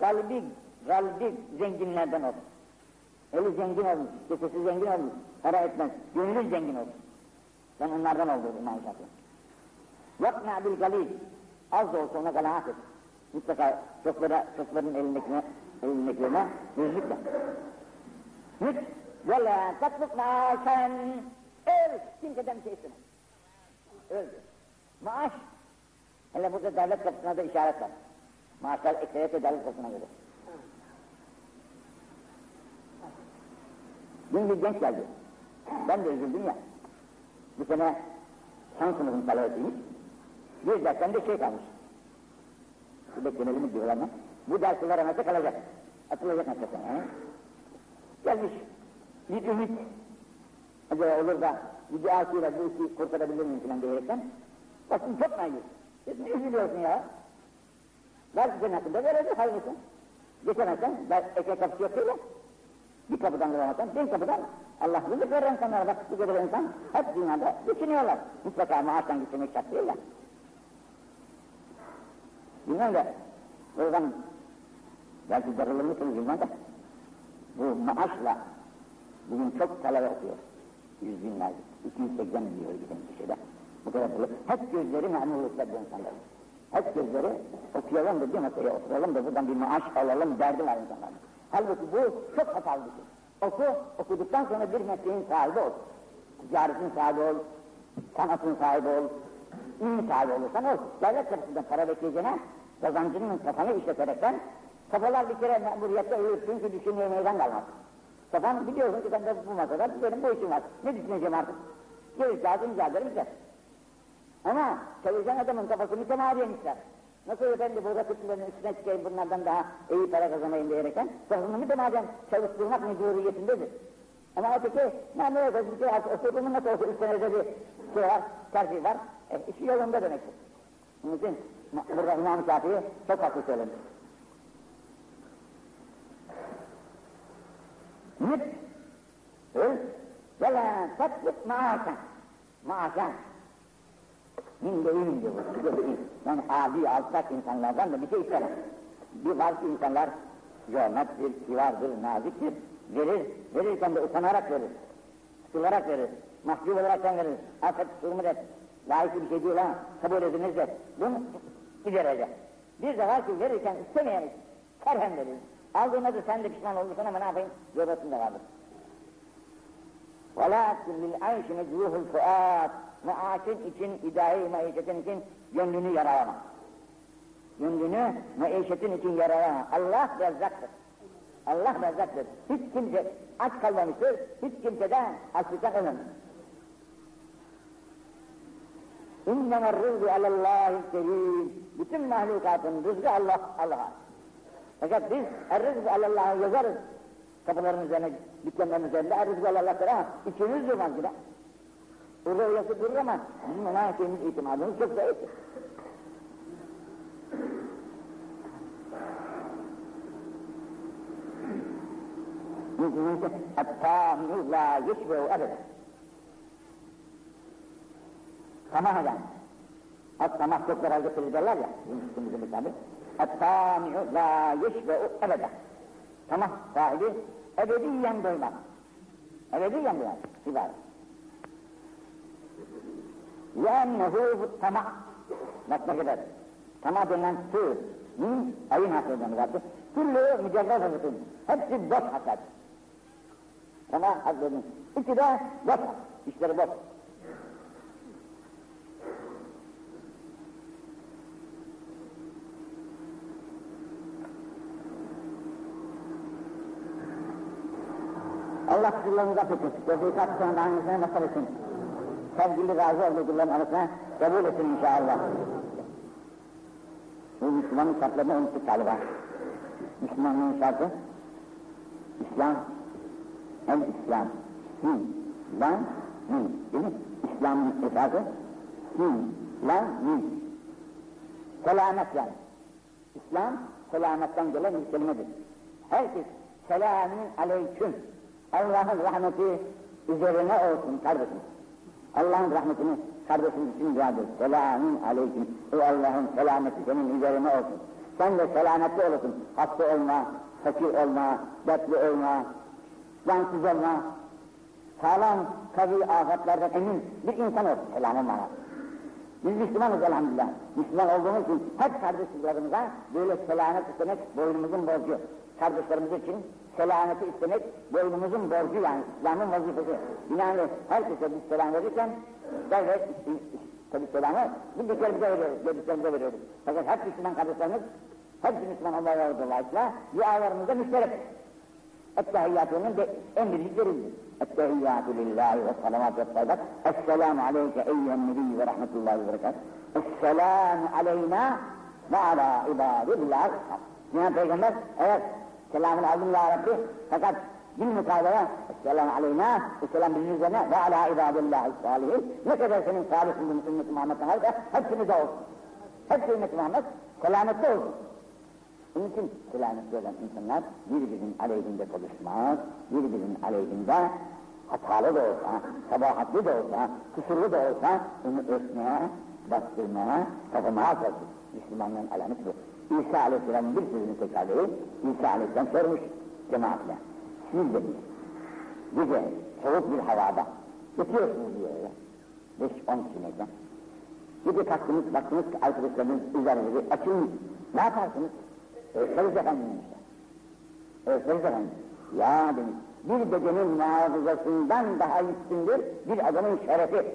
Speaker 2: kalbi, kalbi zenginlerden olur. Eli zengin olmuş, kesesi zengin olmuş, para etmez, gönlü zengin olmuş. Ben onlardan oldu İmam Şafii. Yakna bil galil, az da olsa ona kanaat et. Mutlaka çoklara, çokların elindekine, elindekilerine rızık ver. Hiç, ve la tatluk maaşen, öl, kimseden bir şey isteme. Öl diyor. Maaş, hele burada devlet kapısına da işaret var. Maaşlar ekseriyete devlet kapısına gelir. Dün bir genç geldi. Ben de üzüldüm ya. Bu sene son sınıfın. Bir dersten de şey kalmış. Bu beklemelimiz diyorlar Bu dersi veremezse kalacak. Atılacak mesela yani. Gelmiş. Bir ümit. Acaba olur da bir duasıyla bu işi kurtarabilir miyim falan diyerekten. Bakın çok naif. Ne üzülüyorsun ya? Ver senin hakkında verecek hayırlısı. Geçemezsen, eke kapısı yok değil bir kapıdan dolanırsan, bir kapıdan Allah rızık verir insanlara bak bu kadar insan hep dünyada düşünüyorlar. Mutlaka maaştan gitmek şart değil ya. Bilmem de oradan belki darılır mısınız bilmem de bu maaşla bugün çok talebe okuyor. Yüz binlerce, 280 diyor giden kişide. Bu kadar dolu. Hep gözleri memurlukta bu insanların. Hep gözleri okuyalım da bir masaya oturalım da buradan bir maaş alalım derdi var insanların. Halbuki bu çok hatalı bir şey. Oku, okuduktan sonra bir mesleğin sahibi ol. Ticaretin sahibi ol, sanatın sahibi ol, ilim sahibi olursan ol. Devlet kapısından para bekleyeceğine, kazancının kafanı işleterekten, kafalar bir kere memuriyette ölür çünkü düşünmeye meydan kalmaz. Kafan biliyorsun ki ben de bu masada benim bu işim var. Ne düşüneceğim artık? Geri kağıdı imza ederim gider. Ama çalışan adamın kafası mütemadiyen ister. Nasıl efendi bu rakıtçıların üstüne çıkayım bunlardan daha iyi para kazanayım diyerekten kafasını mütemadiyen çalıştırmak mecburiyetindedir. Ama öteki memnun ederiz bir şey okuduğumun nasıl olsa üç senede bir şey var, tercih var, e, işi yolunda demektir. Onun için burada İmam Şafii çok haklı söylemiş. Nit, öl, ve la tatlık maaşan, maaşan, Min değil diyor. Yani adi, alçak insanlardan da bir şey istemem. Bir bazı insanlar cömerttir, kivardır, naziktir, verir, verirken de utanarak verir, sıkılarak verir, mahcup olaraktan verir, affet, durumur et, layıklı bir şey değil ha, kabul ediniz de, bunu giderecek. Bir de var ki verirken istemeyen, kerhen verir. Aldığında da sen de pişman olursun ama ne yapayım, yobasında vardır. وَلَاكِنْ لِلْعَيْشِ مَجْرُوهُ الْفُؤَاتِ Maaşın için, idare maişetin için gönlünü yaralama. Gönlünü maişetin için yaralama. Allah rezzaktır. Allah rezzaktır. Hiç kimse aç kalmamıştır, hiç kimseden açlıktan ölmemiş. İnnemel rızgı alallâhi kerim. Bütün mahlukatın rızkı Allah, Allah'a. Fakat biz er rızgı alallâhi yazarız. Kapıların üzerine, dükkanların üzerinde er rızgı Allah'tır ama içimiz durmaz yine. Burada öylesi durur ama bizim ona şeyimiz itimadımız çok zayıftır. الطامع لا يشبع أبدا Tamah eden. At-tamah çok herhalde söylediler ya, bizim bir tabi. At-tami'u la yeşbe'u ebede. Tamah sahibi ebediyen doymaz. Ebediyen doymaz. İbadet. لأنه tamah. Bak ne kadar. Tamah denilen su, min, ayın hakkında zaten. Kullu mücerrad hazırlıkın. Hepsi boş hasat. Tamah hazırlıkın. İki de boş. İşleri boş. Allah kullarını da tutsun. Tevfikat sonra aynısına nasıl etsin sevgili razı olduğu kulların arasına kabul etsin inşallah. Bu Müslümanın şartlarını unuttuk galiba. Müslümanlığın şartı İslam, el İslam, sin, lan, min. Değil mi? İslam'ın esası sin, lan, min. Selamet yani. İslam, selametten gelen bir kelimedir. Herkes selamun aleyküm. Allah'ın rahmeti üzerine olsun kardeşim. Allah'ın rahmetini kardeşim için dua ediyoruz. Selamun aleyküm. Ey Allah'ın selameti senin üzerine olsun. Sen de selametli olasın. Hasta olma, fakir olma, dertli olma, cansız olma. Sağlam, kavi afatlardan emin bir insan olsun selamın bana. Biz Müslümanız elhamdülillah. Müslüman olduğumuz için hep kardeşlerimize böyle selamet istemek boynumuzun borcu. Kardeşlerimiz için selameti istemek boynumuzun borcu yani İslam'ın vazifesi. Binaenaleyh herkese biz selam verirken devlet tabi selamı bildiklerimize veriyoruz, gördüklerimize veriyoruz. Fakat hep Müslüman kardeşlerimiz, hep Müslüman Allah'a dolayısıyla dualarımızda müşterek. Ettehiyyatının en birincileridir. Ettehiyyatü lillahi ve salavatü ve sayyidat. Esselamu aleyke eyyühen nebiyyü ve rahmetullahi ve berekat. Esselamu aleyna ve ala ibadillahi. Yani Peygamber evet selamın aldım ya Rabbi fakat bil mukabele Esselamu aleyna Esselam bizim üzerine ve ala ibadillahi salihin. Ne kadar senin salih bulduğun ümmeti Muhammed'den varsa hepsimize olsun. Hepsi ümmeti Muhammed selamette olsun. Onun için selametli olan insanlar birbirinin aleyhinde konuşmaz, birbirinin aleyhinde hatalı da olsa, sabahatli de olsa, kusurlu da olsa onu örtmeye, bastırmaya, tapamaya çalışır. Müslümanların alameti bu. İsa Aleyhisselam'ın bir sözünü tekrarlayıp, İsa Aleyhisselam sormuş cemaatle. Siz demiş, gece soğuk bir havada yatıyorsunuz diyor öyle. Beş on kişilerden. Gece kalktınız, baktınız ki arkadaşlarınız üzerinizi açın, ne yaparsınız? Öğretmeniz efendim demişler. Öğretmeniz efendim. Ya demiş, bir bedenin muhafızasından daha üstündür bir adamın şerefi.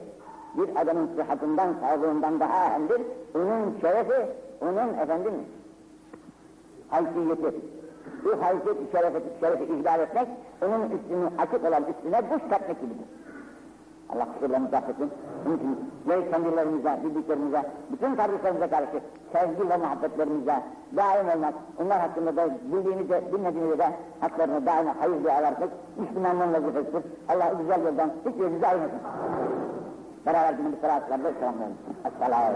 Speaker 2: Bir adamın sıhhatından, sağlığından daha önemlidir. Onun şerefi, onun efendim haysiyeti. Bu haysiyet şerefi, şerefi ihlal etmek, onun üstünü açık olan üstüne buz katmak gibidir. Allah kusurlarımızı affetsin. Onun için gerek kendilerimize, bildiklerimize, bütün kardeşlerimize karşı sevgi ve muhabbetlerimize daim olmak, onlar hakkında da bildiğimizde, bilmediğimizde de haklarını daima hayır dualar etmek, Müslümanlığın vazifesidir. Allah güzel yoldan hiçbirimizi ayırmasın. Beraber günümüz salatlarla selamlayalım. Esselamu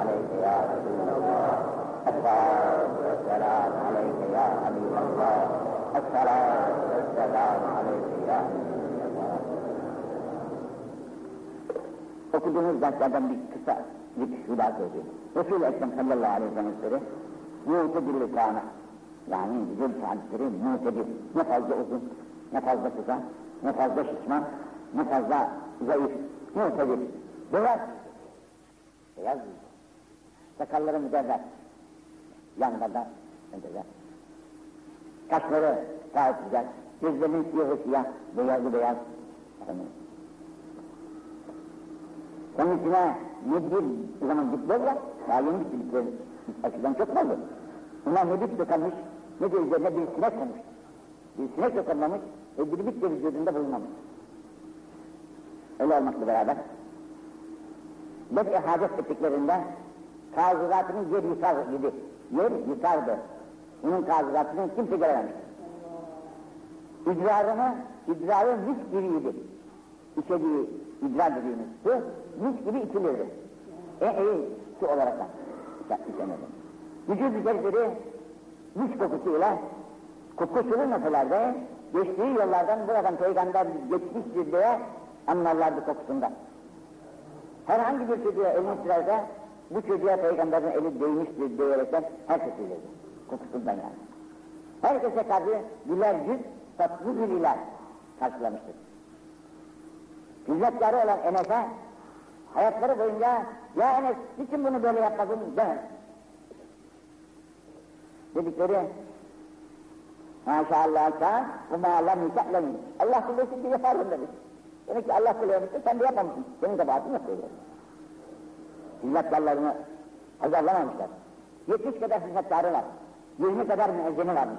Speaker 2: aleyke ya Resulallah. Esselamu aleyke ya Habiballah. Esselamu aleyke ya okuduğumuz derslerden bir kısa bir hüda sözü. Resul-i Ekrem sallallahu aleyhi ve sellem sözü, mutedir lisanı, yani güzel saatleri mutedir, ne fazla uzun, ne fazla kısa, ne fazla şişman, ne fazla zayıf, mutedir, beyaz, beyaz sakalları müderrer, yanlarda müderrer, kaşları gayet güzel, gözlerinin siyahı siyah, beyazı beyaz, efendim, onun içine ne bir zaman bitler ya, daha yeni bitti bitler, açıdan çok fazla. Bunlar ne bit tıkanmış, ne de üzerine bir sinek konmuş. Bir sinek tıkanmamış, e bir bit de vücudunda bulunmamış. Öyle olmakla beraber, Bek-i hacet ettiklerinde, kazıratının yer yıkar gibi, yer yıkardı. Bunun kazıratını kimse görememiş. İdrarını, idrarı mis gibiydi. İçediği idrar dediğimiz su, mis gibi içilirdi. En iyi su olarak da içemedi. Vücut içerikleri mis kokusuyla, kokusunu meselelerde, geçtiği yollardan buradan peygamber geçmiştir diye anlarlardı kokusundan. Herhangi bir çocuğa elini sürerse, bu çocuğa peygamberin eli değmiştir diyerekten herkes bilirdi. Kokusundan yani. Herkese karşı güler yüz, tatlı gülüler karşılamıştır. Hizmetkarı olan Enes'e hayatları boyunca ya Enes niçin bunu böyle yapmadın demez. Dedikleri Maşallah ka bu ma'allam yükselem. Allah kılıyorsun ki yaparım demiş. Demek ki Allah kılıyormuşsun sen de yapmamışsın. Senin kabahatin yok diyor. Hizmetkarlarını azarlamamışlar. 70 kadar hizmetkarı var. 20 kadar müezzini varmış.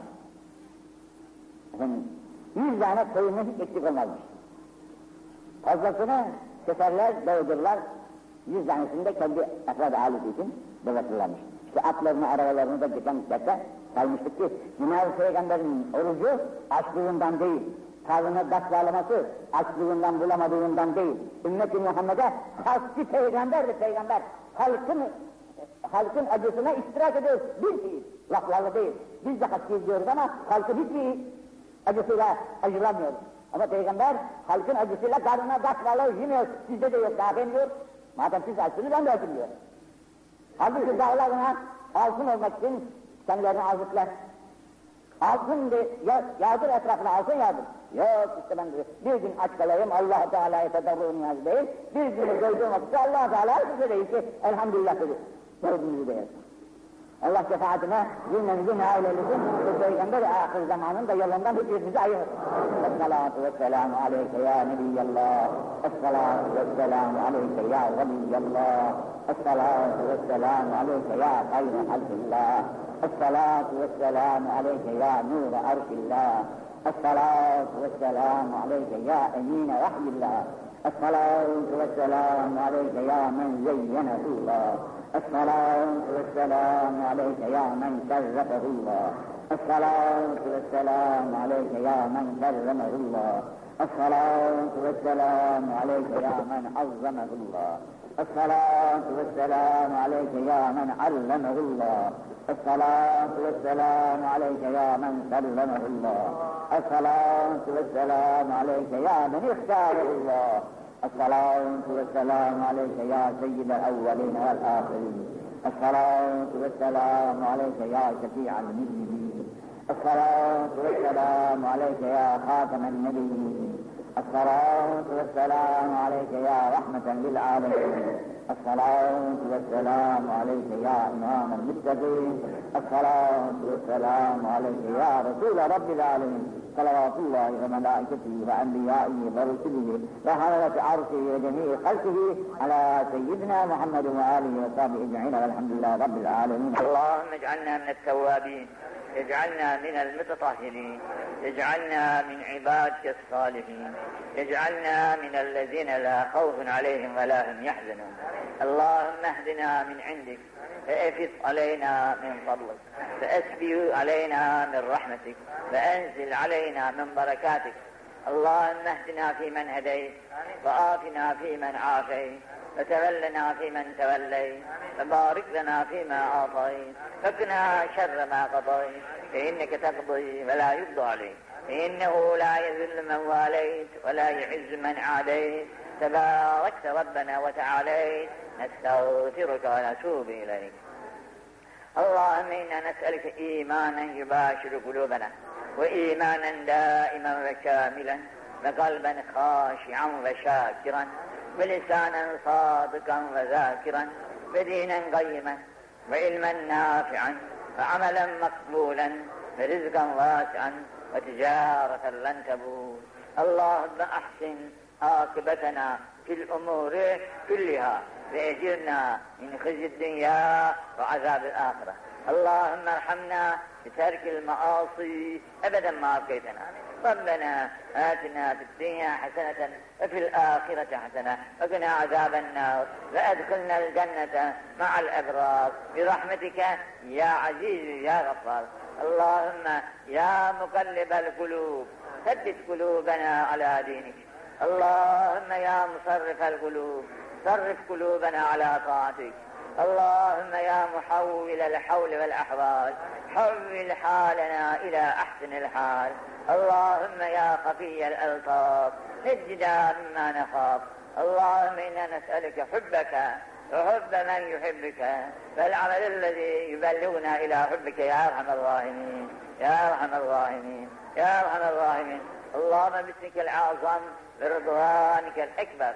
Speaker 2: Efendim, 100 tane koyunun hiç eksik olmazmış. Fazlasını seferler, dağıtırlar. Yüz tanesini de kendi efrad aleti için dağıtırlarmış. İşte atlarını, arabalarını da geçen saymıştık ki Cenab-ı Peygamber'in orucu açlığından değil, karnına taş bağlaması açlığından bulamadığından değil. Ümmet-i Muhammed'e hasbi peygamberdir peygamber. Halkın halkın acısına iştirak ediyoruz. Bir fiil, laflarla değil. Biz de hakkı diyoruz ama halkı hiçbir acısıyla acılamıyoruz. Ama peygamber halkın acısıyla karnına taş bağlar yemiyor. Sizde de yok daha diyor. Madem siz açsınız ben de açım diyor. Halbuki dağlarına altın olmak için kendilerini azıtlar. Altın de, ya, yağdır etrafına altın yağdır. Yok işte ben de bir gün aç kalayım Allah Teala'ya tedarruğun niyazı değil. Bir günü doyduğum vakitte Allah Teala size değil ki elhamdülillah dedi. Dördüncü değil. Allah şefaatine cümlemizin ailemizin ve peygamber ahir zamanında yolundan hiçbirimizi ayırır. Esselatu vesselamu aleyke ya Nebiyallah. Esselatu vesselamu aleyke ya Veliyallah. Esselatu vesselamu aleyke ya hayra halkillah. Esselatu vesselamu aleyke ya nur arşillah. Esselatu vesselamu aleyke ya emine vahyillah. الصلاة والسلام عليك يا من زينه الله. الصلاة والسلام عليك يا من شرفه الله. الصلاة والسلام عليك يا من كرمه الله. الصلاة والسلام عليك يا من عظمه الله. الصلاة والسلام عليك يا من علمه الله. الصلاة والسلام عليك يا من سلمه الله. الصلاة والسلام عليك يا من اختاره الله. الصلاة والسلام عليك يا سيد الأولين والآخرين. الصلاة والسلام عليك يا شفيع المسلمين الصلاة والسلام عليك يا خاتم النبيين. الصلاة والسلام عليك يا رحمة للعالمين. الصلاة والسلام عليك يا إمام المتقين. الصلاة والسلام عليك يا رسول رب العالمين. صلوات الله وملائكته وأنبيائه ورسله وحملة عرشه وجميع خلقه على سيدنا محمد وآله وصحبه أجمعين والحمد لله رب العالمين.
Speaker 3: اللهم اجعلنا من التوابين. اجعلنا من المتطهرين اجعلنا من عبادك الصالحين اجعلنا من الذين لا خوف عليهم ولا هم يحزنون. اللهم اهدنا من عندك فافض علينا من فضلك فاسبي علينا من رحمتك فأنزل علينا من بركاتك اللهم اهدنا فيمن هديت وآتنا فيمن عافيت وتولنا فيمن توليت وبارك لنا فيما أعطيت فقنا شر ما قضيت فإنك تقضي ولا يقضى عليك. إنه لا يذل من واليت ولا يعز من عاديت. تباركت ربنا وتعاليت. نستغفرك ونتوب إليك. اللهم إنا نسألك إيمانا يباشر قلوبنا وإيمانا دائما وكاملا وقلبا خاشعا وشاكرا ولسانا صادقا وذاكرا ودينا قيما وعلما نافعا وعملا مقبولا ورزقا واسعا وتجارة لن تبور اللهم أحسن عاقبتنا في الأمور كلها وأجرنا من خزي الدنيا وعذاب الآخرة. اللهم ارحمنا بترك المعاصي. أبدا ما أبقيتنا. ربنا آتنا في الدنيا حسنة وفي الآخرة حسنة وقنا عذاب النار. وأدخلنا الجنة مع الأبرار. برحمتك يا عزيز يا غفار. اللهم يا مقلب القلوب ثبت قلوبنا على دينك. اللهم يا مصرف القلوب صرف قلوبنا على طاعتك. اللهم يا محول الحول والأحوال حول حالنا إلى أحسن الحال. اللهم يا خفي الألطاف نجنا مما نخاف. اللهم إنا نسألك حبك وحب من يحبك. فالعمل الذي يبلغنا إلى حبك يا أرحم الراحمين يا أرحم الراحمين يا أرحم الراحمين. اللهم باسمك الأعظم برضوانك الأكبر.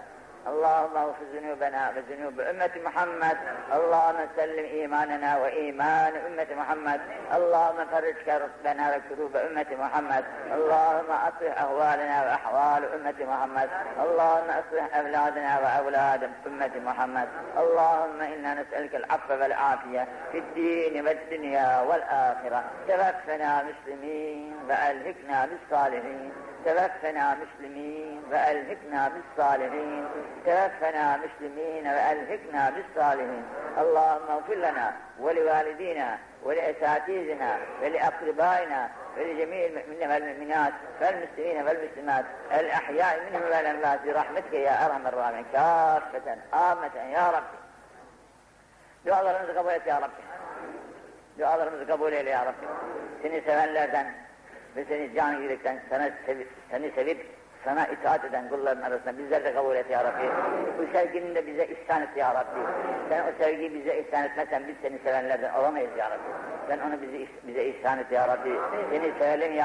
Speaker 3: اللهم اغفر ذنوبنا وذنوب أمة محمد. اللهم سلم إيماننا وإيمان أمة محمد. اللهم فرج كربنا وكروب أمة محمد. اللهم أصلح أهوالنا وأحوال أمة محمد. اللهم أصلح أولادنا وأولاد أمة محمد. اللهم إنا نسألك العفو والعافية في الدين والدنيا والآخرة. توفنا مسلمين وألهكنا بالصالحين. توفنا مسلمين وألهكنا بالصالحين. توفنا مسلمين وألهكنا بالصالحين. اللهم اغفر لنا ولوالدينا ولأساتذتنا ولأقربائنا ولجميع المؤمنين والمؤمنات والمسلمين والمسلمات الأحياء منهم والأموات برحمتك يا أرحم الراحمين. كافة عامة يا رب. dualarımızı kabul et ya Rabbi. Dualarımızı kabul eyle ya Rabbi. Seni sevenlerden ve seni can yürekten sana sevip, seni sevip sana itaat eden kulların arasında bizler de kabul et ya Rabbi. Bu sevgini de bize ihsan et ya Rabbi. Sen o sevgiyi bize ihsan etmezsen biz seni sevenlerden olamayız ya Rabbi. Sen onu bize, bize ihsan et ya Rabbi. Seni sevelim ya